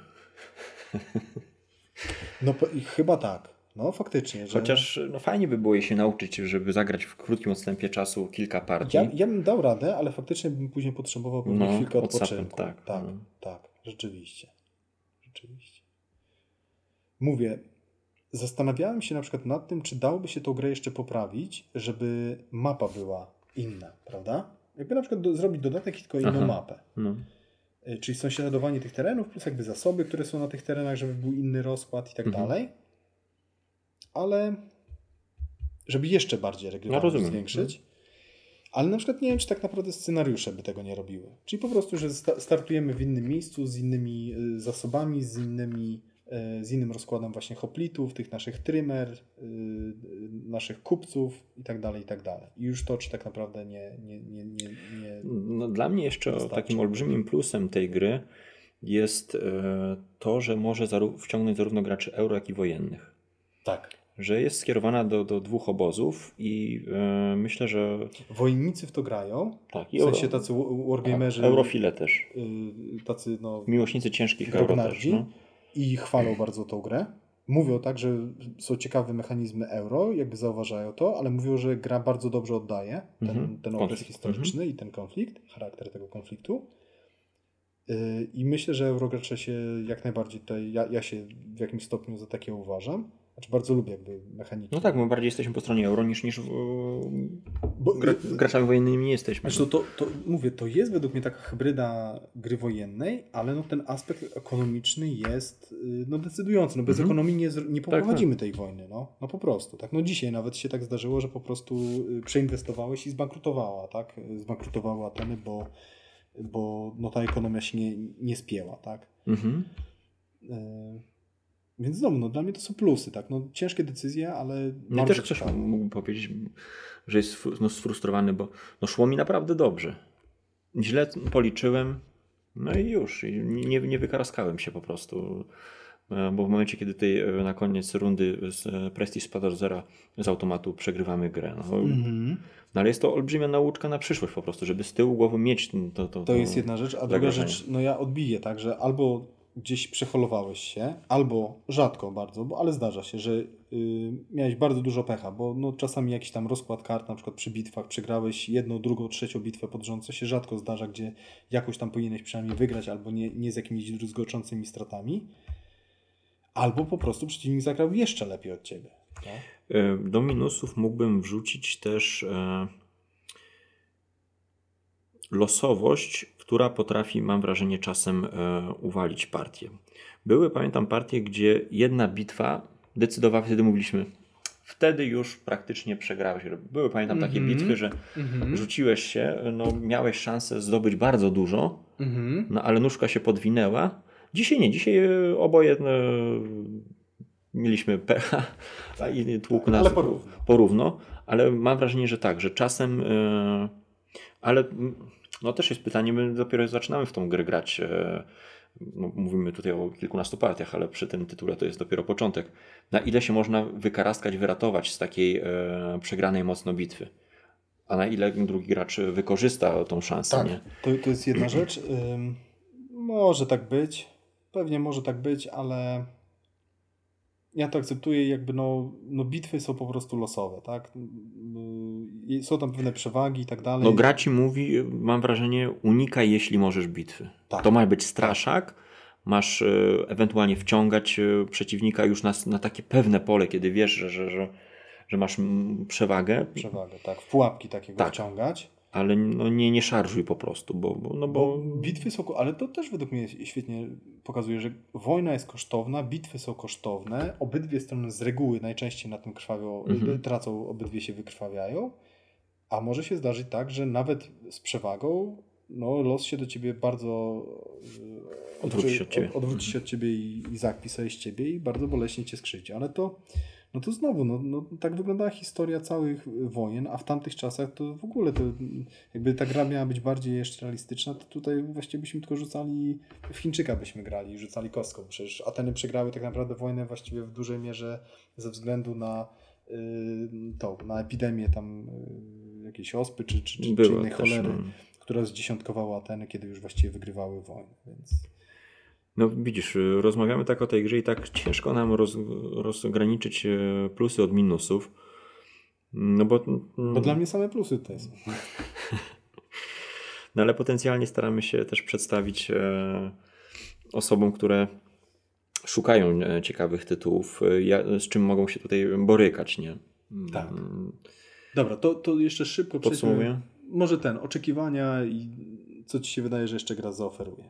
No i chyba tak. No faktycznie. Że...
Chociaż no, fajnie by było jej się nauczyć, żeby zagrać w krótkim odstępie czasu kilka partii.
Ja, ja bym dał radę, ale faktycznie bym później potrzebował pewnie
No,
chwilkę
odsapem,
odpoczynku.
tak.
tak,
No.
tak, rzeczywiście. Rzeczywiście. Mówię, zastanawiałem się na przykład nad tym, czy dałoby się tą grę jeszcze poprawić, żeby mapa była inna, prawda? Jakby na przykład do, zrobić dodatek i tylko inną
Aha.
mapę.
No.
Y, Czyli sąsiadowanie tych terenów, plus jakby zasoby, które są na tych terenach, żeby był inny rozkład i tak
Mhm.
dalej. Ale żeby jeszcze bardziej
No, rozumiem.
zwiększyć. Ale na przykład nie wiem, czy tak naprawdę scenariusze by tego nie robiły. Czyli po prostu, że sta- startujemy w innym miejscu, z innymi y, zasobami, z innymi z innym rozkładem właśnie hoplitów, tych naszych trymer, y, y, naszych kupców i tak dalej, i tak dalej. I już to, czy tak naprawdę nie, nie, nie, nie, nie
No, dla mnie jeszcze
Wystarczy.
takim olbrzymim plusem tej gry jest e, to, że może wciągnąć zarówno graczy euro, jak i wojennych.
tak.
Że jest skierowana do, do dwóch obozów i e, myślę, że
Wojownicy w to grają,
tak.
w
I
sensie tacy wa- wargamerzy,
tak, Eurofile też.
y, tacy no,
Miłośnicy ciężkich euro też. No.
I chwalą bardzo tą grę. Mówią tak, że są ciekawe mechanizmy euro, jakby zauważają to, ale mówią, że gra bardzo dobrze oddaje ten,
Mhm.
ten okres historyczny i ten konflikt, charakter tego konfliktu. Y, I myślę, że Eurogracze się jak najbardziej tutaj, ja, ja się w jakimś stopniu za takie uważam. Znaczy bardzo lubię jakby mechaniki.
no tak, my bardziej jesteśmy po stronie euro niż, niż
Bo,
gra, graczami wojennymi nie jesteśmy.
Znaczy to, to, to, mówię, to jest według mnie taka hybryda gry wojennej, ale no ten aspekt ekonomiczny jest y, no decydujący. No bez
Mhm.
ekonomii nie, nie
tak.
poprowadzimy tej wojny. No, no po prostu. Tak? No dzisiaj nawet się tak zdarzyło, że po prostu y, przeinwestowałeś i zbankrutowała, tak? Zbankrutowały Ateny, bo, bo no ta ekonomia się nie, nie spięła, tak?
Mhm.
Y, więc znowu, no dla mnie to są plusy, tak? No ciężkie decyzje, ale
No i
bardzo
też ktoś powiedzieć, że jest no, sfrustrowany, bo no, szło mi naprawdę dobrze. Źle policzyłem, no i już. Nie, nie wykaraskałem się po prostu. E, Bo w momencie, kiedy tej, e, na koniec rundy z e, Prestige spada do zera z automatu przegrywamy grę. No,
Mhm.
no ale jest to olbrzymia nauczka na przyszłość po prostu, żeby z tyłu głowy mieć to. To, to,
To jest jedna rzecz, a druga rzecz, no ja odbiję tak, że albo gdzieś przeholowałeś się, albo rzadko bardzo, bo ale zdarza się, że y, miałeś bardzo dużo pecha, bo no, czasami jakiś tam rozkład kart, na przykład przy bitwach przegrałeś jedną, drugą, trzecią bitwę pod rząd, co się rzadko zdarza, gdzie jakoś tam powinieneś przynajmniej wygrać, albo nie, nie z jakimiś druzgoczącymi stratami, albo po prostu przeciwnik zagrał jeszcze lepiej od ciebie. Tak?
E, Do minusów mógłbym wrzucić też e, losowość, która potrafi, mam wrażenie, czasem e, uwalić partię. Były, pamiętam, partie, gdzie jedna bitwa decydowała, wtedy mówiliśmy, wtedy już praktycznie przegrałeś. Były, pamiętam, takie
Mhm.
bitwy, że rzuciłeś się, no, miałeś szansę zdobyć bardzo dużo,
Mhm.
no ale nóżka się podwinęła, Dzisiaj nie, dzisiaj e, oboje e, mieliśmy pecha
Tak,
i tłuk
tak,
nas
ale porówno.
porówno, ale mam wrażenie, że tak, że czasem, ale mm, no też jest pytanie, my dopiero zaczynamy w tą grę grać. e, No, mówimy tutaj o kilkunastu partiach, ale przy tym tytule to jest dopiero początek. Na ile się można wykaraskać, wyratować z takiej e, przegranej mocno bitwy? A na ile drugi gracz wykorzysta tą szansę,
Tak,
nie?
to, to jest jedna rzecz. Może tak być, pewnie może tak być, ale ja to akceptuję, jakby no, no bitwy są po prostu losowe, tak? Yy, Są tam pewne przewagi i tak dalej.
No gra ci mówi, mam wrażenie, unikaj jeśli możesz bitwy.
Tak.
To ma być straszak, masz e, ewentualnie wciągać e, przeciwnika już na, na takie pewne pole, kiedy wiesz, że, że, że, że masz mm, przewagę,
Przewagę, tak. W pułapki takiego
Tak.
wciągać.
Ale no nie, nie szarżuj po prostu, bo, bo, no
Bo
bo
bitwy są, ale to też według mnie świetnie pokazuje, że wojna jest kosztowna, bitwy są kosztowne, obydwie strony z reguły najczęściej na tym krwawią,
Mhm.
tracą, obydwie się wykrwawiają, a może się zdarzyć tak, że nawet z przewagą no, los się do ciebie bardzo
Odwróci
znaczy,
się od ciebie.
Od, odwróci się od ciebie i, i zakpi sobie z ciebie i bardzo boleśnie cię skrzywdzi, ale to no to znowu, no, no, tak wyglądała historia całych wojen, a w tamtych czasach to w ogóle to jakby ta gra miała być bardziej jeszcze realistyczna, to tutaj właściwie byśmy tylko rzucali, w Chińczyka byśmy grali i rzucali kostką. Przecież Ateny przegrały tak naprawdę wojnę właściwie w dużej mierze ze względu na y, tą, na epidemię tam y, jakiejś ospy czy, czy, czy, czy innej cholery,
No.
która zdziesiątkowała Ateny, kiedy już właściwie wygrywały wojnę, więc...
no widzisz, y, rozmawiamy tak o tej grze i tak ciężko nam roz, rozgraniczyć e, plusy od minusów. No bo,
Bo dla mnie same plusy tutaj są.
No ale potencjalnie staramy się też przedstawić e, osobom, które szukają e, ciekawych tytułów, e, z czym mogą się tutaj borykać, nie?
Tak.
Mm,
Dobra, to, to jeszcze szybko przejdźmy. Może ten, oczekiwania i co Ci się wydaje, że jeszcze gra zaoferuje?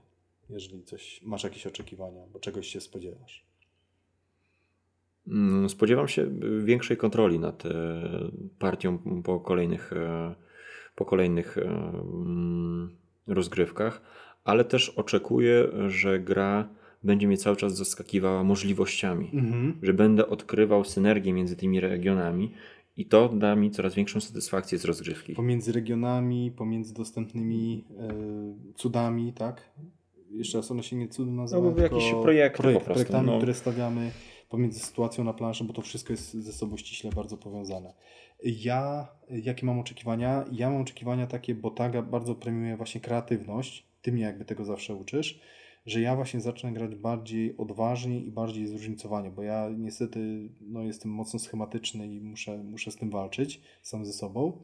Jeżeli coś, masz jakieś oczekiwania, bo czegoś się spodziewasz.
Mm, Spodziewam się większej kontroli nad e, partią po kolejnych, e, po kolejnych e, mm, rozgrywkach, ale też oczekuję, że gra będzie mnie cały czas zaskakiwała możliwościami.
Mhm.
że będę odkrywał synergię między tymi regionami i to da mi coraz większą satysfakcję z rozgrywki.
Pomiędzy regionami, pomiędzy dostępnymi cudami, tak? Jeszcze raz one się nie cudy nazywają,
No, jakieś projekty po prostu,
projektami,
no.
które stawiamy pomiędzy sytuacją na planszy, bo to wszystko jest ze sobą ściśle bardzo powiązane. Ja, jakie mam oczekiwania? Ja mam oczekiwania takie, bo Taga bardzo premiuje właśnie kreatywność, ty mnie jakby tego zawsze uczysz, że ja właśnie zacznę grać bardziej odważnie i bardziej zróżnicowanie, bo ja niestety no, jestem mocno schematyczny i muszę, muszę z tym walczyć sam ze sobą,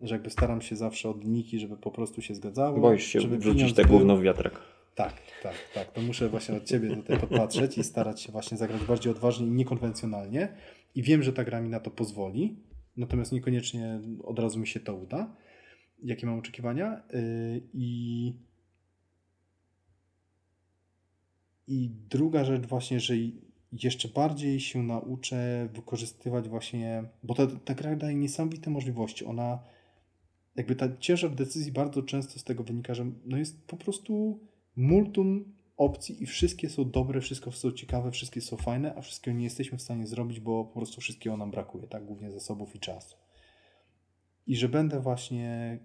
że jakby staram się zawsze od linijki, żeby po prostu się zgadzało.
Boisz się
żeby
wrzucić te gówno w wiatrak.
Tak, tak, tak. To muszę właśnie od Ciebie tutaj podpatrzeć i starać się właśnie zagrać bardziej odważnie i niekonwencjonalnie. I wiem, że ta gra mi na to pozwoli, natomiast niekoniecznie od razu mi się to uda. Jakie mam oczekiwania? Yy, I i druga rzecz właśnie, że jeszcze bardziej się nauczę wykorzystywać właśnie, bo ta, ta gra daje niesamowite możliwości. Ona, jakby ta ciężar decyzji bardzo często z tego wynika, że no jest po prostu multum opcji i wszystkie są dobre, wszystkie są ciekawe, wszystkie są fajne, a wszystkiego nie jesteśmy w stanie zrobić, bo po prostu wszystkiego nam brakuje, tak? Głównie zasobów i czasu. I że będę właśnie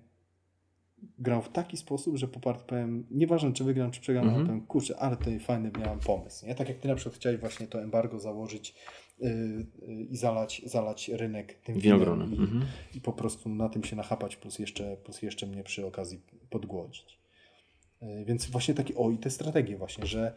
grał w taki sposób, że po partii powiem, nieważne czy wygram, czy przegram,
Mhm.
powiem, kurczę, ale tutaj fajny miałem pomysł. Nie? Tak jak ty na przykład chciałeś właśnie to embargo założyć yy, yy, i zalać, zalać rynek tym
Winogronem.
i,
Mhm.
i po prostu na tym się nachapać, plus jeszcze, plus jeszcze mnie przy okazji podgłodzić. Yy, Więc właśnie takie, o i te strategie właśnie, że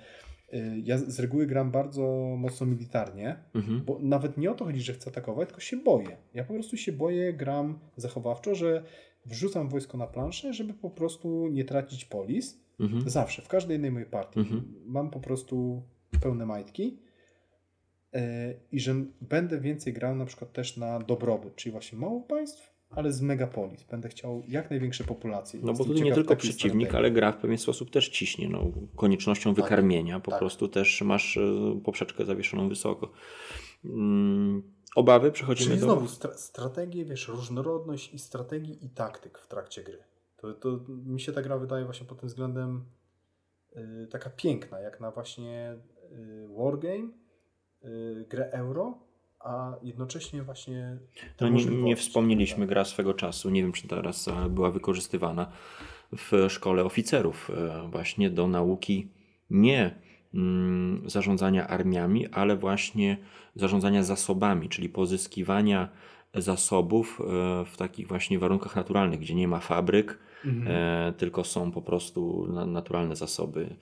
yy, ja z reguły gram bardzo mocno militarnie,
Mhm.
bo nawet nie o to chodzi, że chcę atakować, tylko się boję. Ja po prostu się boję, gram zachowawczo, że wrzucam wojsko na planszę, żeby po prostu nie tracić polis.
Mhm.
Zawsze, w każdej innej mojej partii.
Mhm.
Mam po prostu pełne majtki e, i że będę więcej grał na przykład też na dobrobyt, czyli właśnie mało państw, ale z megapolis. Będę chciał jak największe populacje.
No bo tutaj nie tylko przeciwnik, ale gra w pewien sposób też ciśnie. No, koniecznością
Tak,
wykarmienia po
tak.
prostu też masz e, poprzeczkę zawieszoną wysoko. Mm, obawy przechodzimy
Czyli
do...
znowu stra- strategie, wiesz, różnorodność i strategii i taktyk w trakcie gry. To, to mi się ta gra wydaje właśnie pod tym względem y, taka piękna, jak na właśnie y, wargame, y, grę euro, a jednocześnie właśnie
No, nie, nie wspomnieliśmy
tak.
gra swego czasu, nie wiem czy teraz e, była wykorzystywana w szkole oficerów e, właśnie do nauki nie mm, zarządzania armiami, ale właśnie zarządzania zasobami, czyli pozyskiwania zasobów e, w takich właśnie warunkach naturalnych, gdzie nie ma fabryk,
Mhm.
tylko są po prostu na, naturalne zasoby.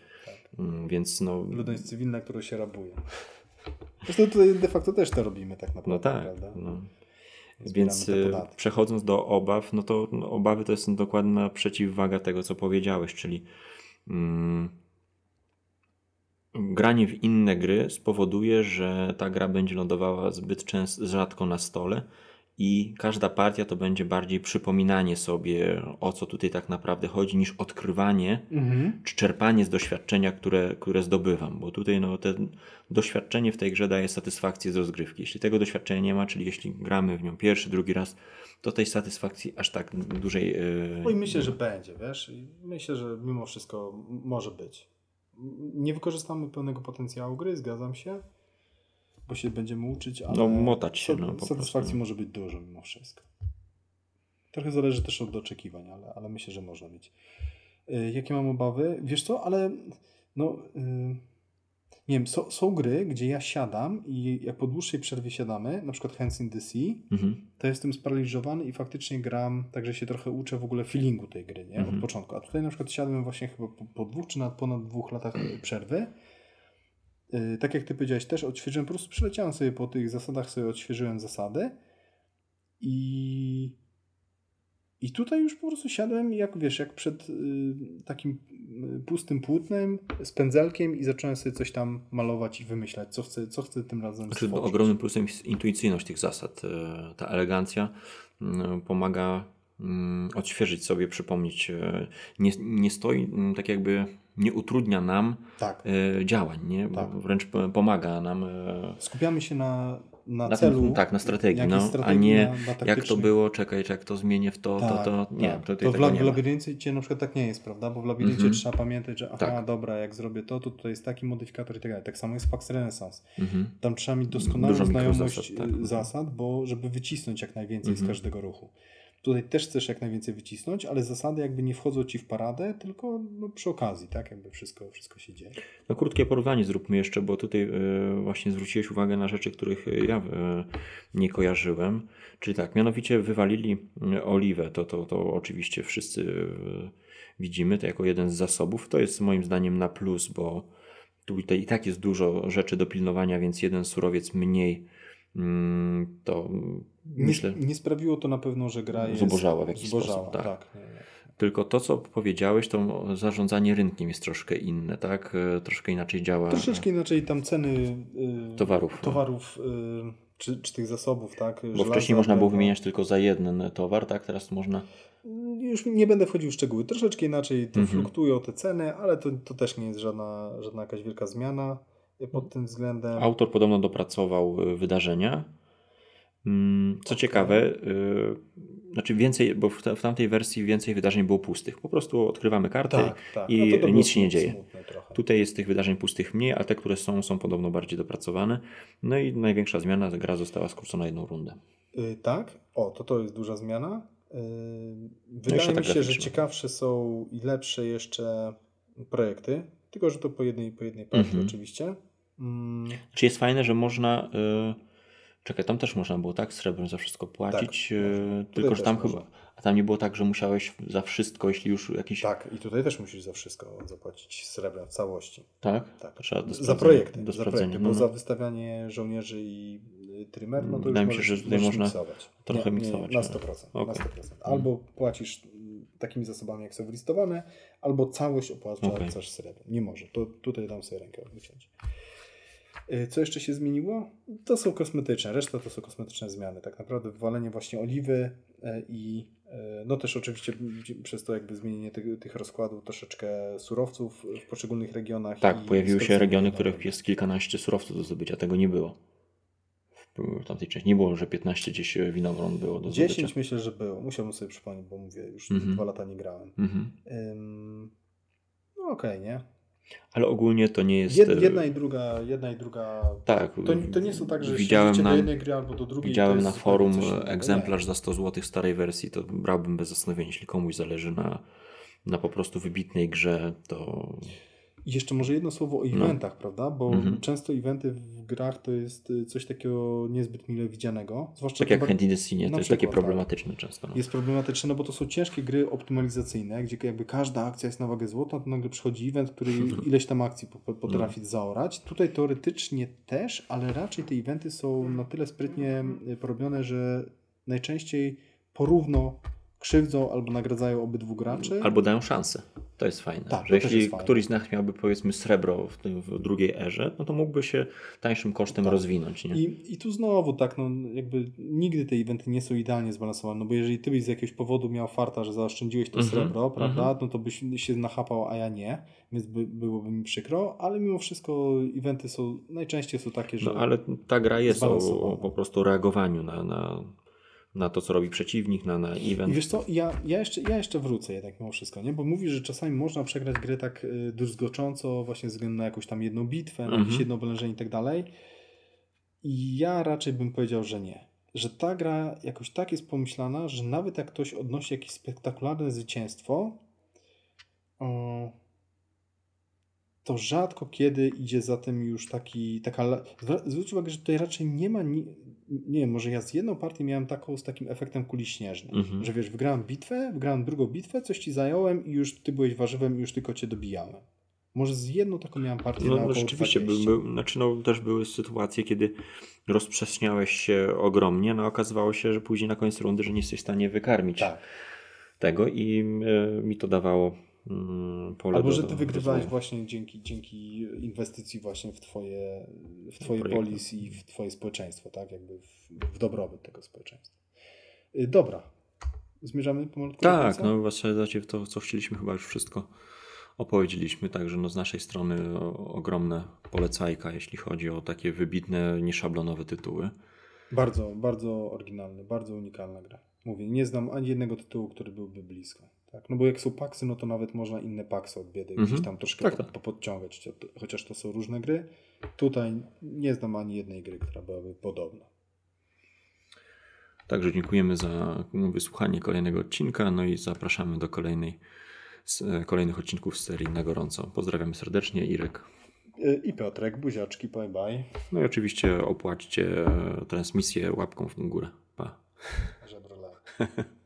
Mm, Więc no,
Ludność cywilna, którą się rabuje. Zresztą tutaj de facto też to robimy tak naprawdę,
no tak.
prawda?
No. Więc y, przechodząc do obaw, no to no, obawy to jest dokładna przeciwwaga tego, co powiedziałeś, czyli mm, granie w inne gry spowoduje, że ta gra będzie lądowała zbyt często, rzadko na stole i każda partia to będzie bardziej przypominanie sobie, o co tutaj tak naprawdę chodzi, niż odkrywanie
Mhm.
czy czerpanie z doświadczenia, które, które zdobywam, bo tutaj no, te doświadczenie w tej grze daje satysfakcję z rozgrywki. Jeśli tego doświadczenia nie ma, czyli jeśli gramy w nią pierwszy, drugi raz, to tej satysfakcji aż tak dużej. Yy,
No i myślę, że będzie, wiesz? I myślę, że mimo wszystko może być. Nie wykorzystamy pełnego potencjału gry, zgadzam się, bo się będziemy uczyć, ale
No, motać się, no, po
satysfakcji może być dużo mimo wszystko. Trochę zależy też od oczekiwań, ale, ale myślę, że można mieć. Y, Jakie mam obawy? Wiesz co, ale no... y, Nie wiem, są, są gry, gdzie ja siadam i jak po dłuższej przerwie siadamy, na przykład Hands in the Sea,
Mhm.
to jestem sparaliżowany i faktycznie gram, także się trochę uczę w ogóle feelingu tej gry, nie?
Mhm.
Od początku. A tutaj na przykład siadłem właśnie chyba po, po dwóch czy nawet ponad dwóch latach przerwy. Yy, tak jak ty powiedziałeś, też odświeżyłem, po prostu przeleciałem sobie po tych zasadach, sobie odświeżyłem zasady i i tutaj już po prostu siadłem, jak wiesz, jak przed y, takim y, pustym płótnem z pędzelkiem i zacząłem sobie coś tam malować i wymyślać, co chcę, co chcę tym razem
Znaczy,
stworzyć.
ogromnym plusem jest intuicyjność tych zasad. E, Ta elegancja pomaga mm, odświeżyć sobie, przypomnieć. Nie, nie stoi, mm, tak jakby nie utrudnia nam
Tak.
e, działań, nie?
Tak.
Wręcz pomaga nam e,
Skupiamy się na, na,
na
celu.
tym, tak, na strategii, no, a nie
na-
jak to było, czekaj, czy jak to zmienię w to,
Tak,
to, to nie,
tak.
to,
to w, la-
nie
w labiryncie na przykład tak nie jest, prawda? Bo w labiryncie
Mhm.
trzeba pamiętać, że aha,
Tak.
dobra, jak zrobię to, to tutaj jest taki modyfikator i tak dalej. Tak samo jest Pax Renaissance.
Mhm.
Tam trzeba mieć doskonałą
Dużo
znajomość zasad,
tak.
zasad, bo żeby wycisnąć jak najwięcej z
Mhm.
każdego ruchu. Tutaj też chcesz jak najwięcej wycisnąć, ale zasady jakby nie wchodzą ci w paradę, tylko no, przy okazji, tak? Jakby wszystko, wszystko się dzieje.
No krótkie porównanie zróbmy jeszcze, bo tutaj e, właśnie zwróciłeś uwagę na rzeczy, których e, ja e, nie kojarzyłem. Czyli tak, mianowicie wywalili e, oliwę, to, to, to oczywiście wszyscy widzimy to jako jeden z zasobów. To jest moim zdaniem na plus, bo tutaj i tak jest dużo rzeczy do pilnowania, więc jeden surowiec mniej mm, to myślę...
nie sprawiło to na pewno, że gra jest
Zubożała w jakiś
zubożała,
sposób, tak.
tak. Nie, nie.
Tylko to, co powiedziałeś, to zarządzanie rynkiem jest troszkę inne, tak? E, Troszkę inaczej działa.
Troszeczkę inaczej tam ceny y,
Towarów, no.
towarów y, czy, czy tych zasobów, tak?
Bo wcześniej można było wymieniać tylko za jeden
e,
towar, tak? Teraz można.
Już nie będę wchodził w szczegóły. Troszeczkę inaczej to
Mhm.
fluktuują te ceny, ale to, to też nie jest żadna, żadna jakaś wielka zmiana pod tym względem.
Autor podobno dopracował wydarzenia. Mm, Co ciekawe, y, znaczy więcej, bo w, ta, w tamtej wersji więcej wydarzeń było pustych. Po prostu odkrywamy karty
tak, tak.
i
No
nic się nie dzieje. Tutaj jest tych wydarzeń pustych mniej, a te, które są, są podobno bardziej dopracowane. No i największa zmiana, gra została skrócona jedną rundę.
Y, tak, o, to to jest duża zmiana. Y,
jeszcze
wydaje
ta
mi się, że ciekawsze są i lepsze jeszcze projekty, tylko że to po jednej, po jednej partii
Mhm.
oczywiście. Mm,
Czy jest fajne, że można. Y, czekaj, tam też można było tak srebrem za wszystko płacić.
Tak,
y,
można.
tylko, że tam chyba.
można.
A tam nie było tak, że musiałeś za wszystko, jeśli już jakiś.
tak, i tutaj też musisz za wszystko zapłacić srebrem w całości.
Tak?
Tak.
Trzeba do
za projekty,
Do
za
sprawdzenia.
projekty,
no,
bo
no.
za wystawianie żołnierzy i y, trymer, no to
Wydaje mi się, że tutaj można
miksować.
trochę
nie,
miksować,
Nie, na
ale-
100%.
Okej.
Na 100%. Albo płacisz mm, takimi zasobami, jak są wylistowane, albo całość opłacasz okay. srebrem. Nie może. To tutaj dam sobie rękę wyciąć. Y, Co jeszcze się zmieniło? To są kosmetyczne. Reszta to są kosmetyczne zmiany. Tak naprawdę wywalenie właśnie oliwy e, i e, no też oczywiście przez to jakby zmienienie tych, tych rozkładów troszeczkę surowców w poszczególnych regionach.
Tak, pojawiły się regiony, w których jest kilkanaście surowców do zdobycia. Tego nie było. W tamtej części nie było, że 15 gdzieś winogron było do
10
zdobycia.
myślę, że było. Musiałbym sobie przypomnieć, bo mówię, już
Mhm.
dwa lata nie grałem.
Mhm.
Ym, no okej, nie?
Ale ogólnie to nie jest...
Jed, jedna i druga, jedna i druga...
Tak.
To, to nie są tak, że
widziałem
na,
na,
do jednej gry albo do drugiej.
Widziałem na forum egzemplarz za 100 zł starej wersji, to brałbym bez zastanowienia. Jeśli komuś zależy na, na po prostu wybitnej grze, to
i jeszcze może jedno słowo o no. eventach, no. prawda? Bo mhm. często eventy w grach to jest y, coś takiego niezbyt mile widzianego.
Zwłaszcza tak jak Hand in Destiny, to jest takie tak. problematyczne tak. często. No.
Jest problematyczne, no bo to są ciężkie gry optymalizacyjne, gdzie jakby każda akcja jest na wagę złota, to nagle przychodzi event, który ileś tam akcji potrafi no. zaorać. Tutaj teoretycznie też, ale raczej te eventy są na tyle sprytnie y, porobione, że najczęściej porówno krzywdzą albo nagradzają obydwu graczy.
Albo dają szansę. To jest fajne. Tak, że jeśli któryś z nas miałby powiedzmy srebro w, tym, w drugiej erze, no to mógłby się tańszym kosztem tak. rozwinąć. Nie?
I, I tu znowu tak, no jakby nigdy te eventy nie są idealnie zbalansowane, no bo jeżeli ty byś z jakiegoś powodu miał farta, że zaoszczędziłeś to mm -hmm, srebro, prawda, mm -hmm. no to byś się nachapał, a ja nie, więc by, byłoby mi przykro, ale mimo wszystko eventy są, najczęściej są takie, że...
No ale ta gra jest o, o po prostu reagowaniu na, na na to, co robi przeciwnik, na, na event.
I wiesz co, ja, ja, jeszcze, ja jeszcze wrócę jednak mimo wszystko, nie? bo mówisz, że czasami można przegrać grę tak y, druzgocząco właśnie ze względu na jakąś tam jedną bitwę, na jakieś mhm. jedno oblężenie i tak dalej. I ja raczej bym powiedział, że nie. Że ta gra jakoś tak jest pomyślana, że nawet jak ktoś odnosi jakieś spektakularne zwycięstwo, to rzadko kiedy idzie za tym już taki, taka, zwróć uwagę, że tutaj raczej nie ma, nie, nie wiem, może ja z jedną partią miałem taką z takim efektem kuli śnieżnej, mhm. że wiesz, wygrałem bitwę, wygrałem drugą bitwę, coś ci zająłem i już ty byłeś warzywem i już tylko cię dobijałem. Może z jedną taką miałem partię
no,
na
no rzeczywiście, by, by, znaczy no, też były sytuacje, kiedy rozprzestrzeniałeś się ogromnie, no okazywało się, że później na końcu rundy, że nie jesteś w stanie wykarmić tak. tego i y, mi to dawało
pole Albo, że ty wygrywałeś właśnie dzięki, dzięki inwestycji właśnie w twoje, w twoje polis i w twoje społeczeństwo, tak? Jakby w, w dobrobyt tego społeczeństwa. Y, dobra. Zmierzamy pomalutku
Tak, no w zasadzie to, co chcieliśmy chyba już wszystko opowiedzieliśmy, także no z naszej strony ogromne polecajka, jeśli chodzi o takie wybitne, nieszablonowe tytuły.
Bardzo, bardzo oryginalny, bardzo unikalna gra. Mówię, nie znam ani jednego tytułu, który byłby blisko. Tak? No bo jak są paksy, no to nawet można inne paksy od biedy mm -hmm. gdzieś tam troszkę tak, tak. podciągać, chociaż to są różne gry. Tutaj nie znam ani jednej gry, która byłaby podobna.
Także dziękujemy za wysłuchanie kolejnego odcinka, no i zapraszamy do kolejnej, kolejnych odcinków z serii na gorąco. Pozdrawiamy serdecznie, Irek.
Y, I Piotrek, buziaczki, bye bye.
No i oczywiście opłaćcie transmisję łapką w górę. Pa.
Żebro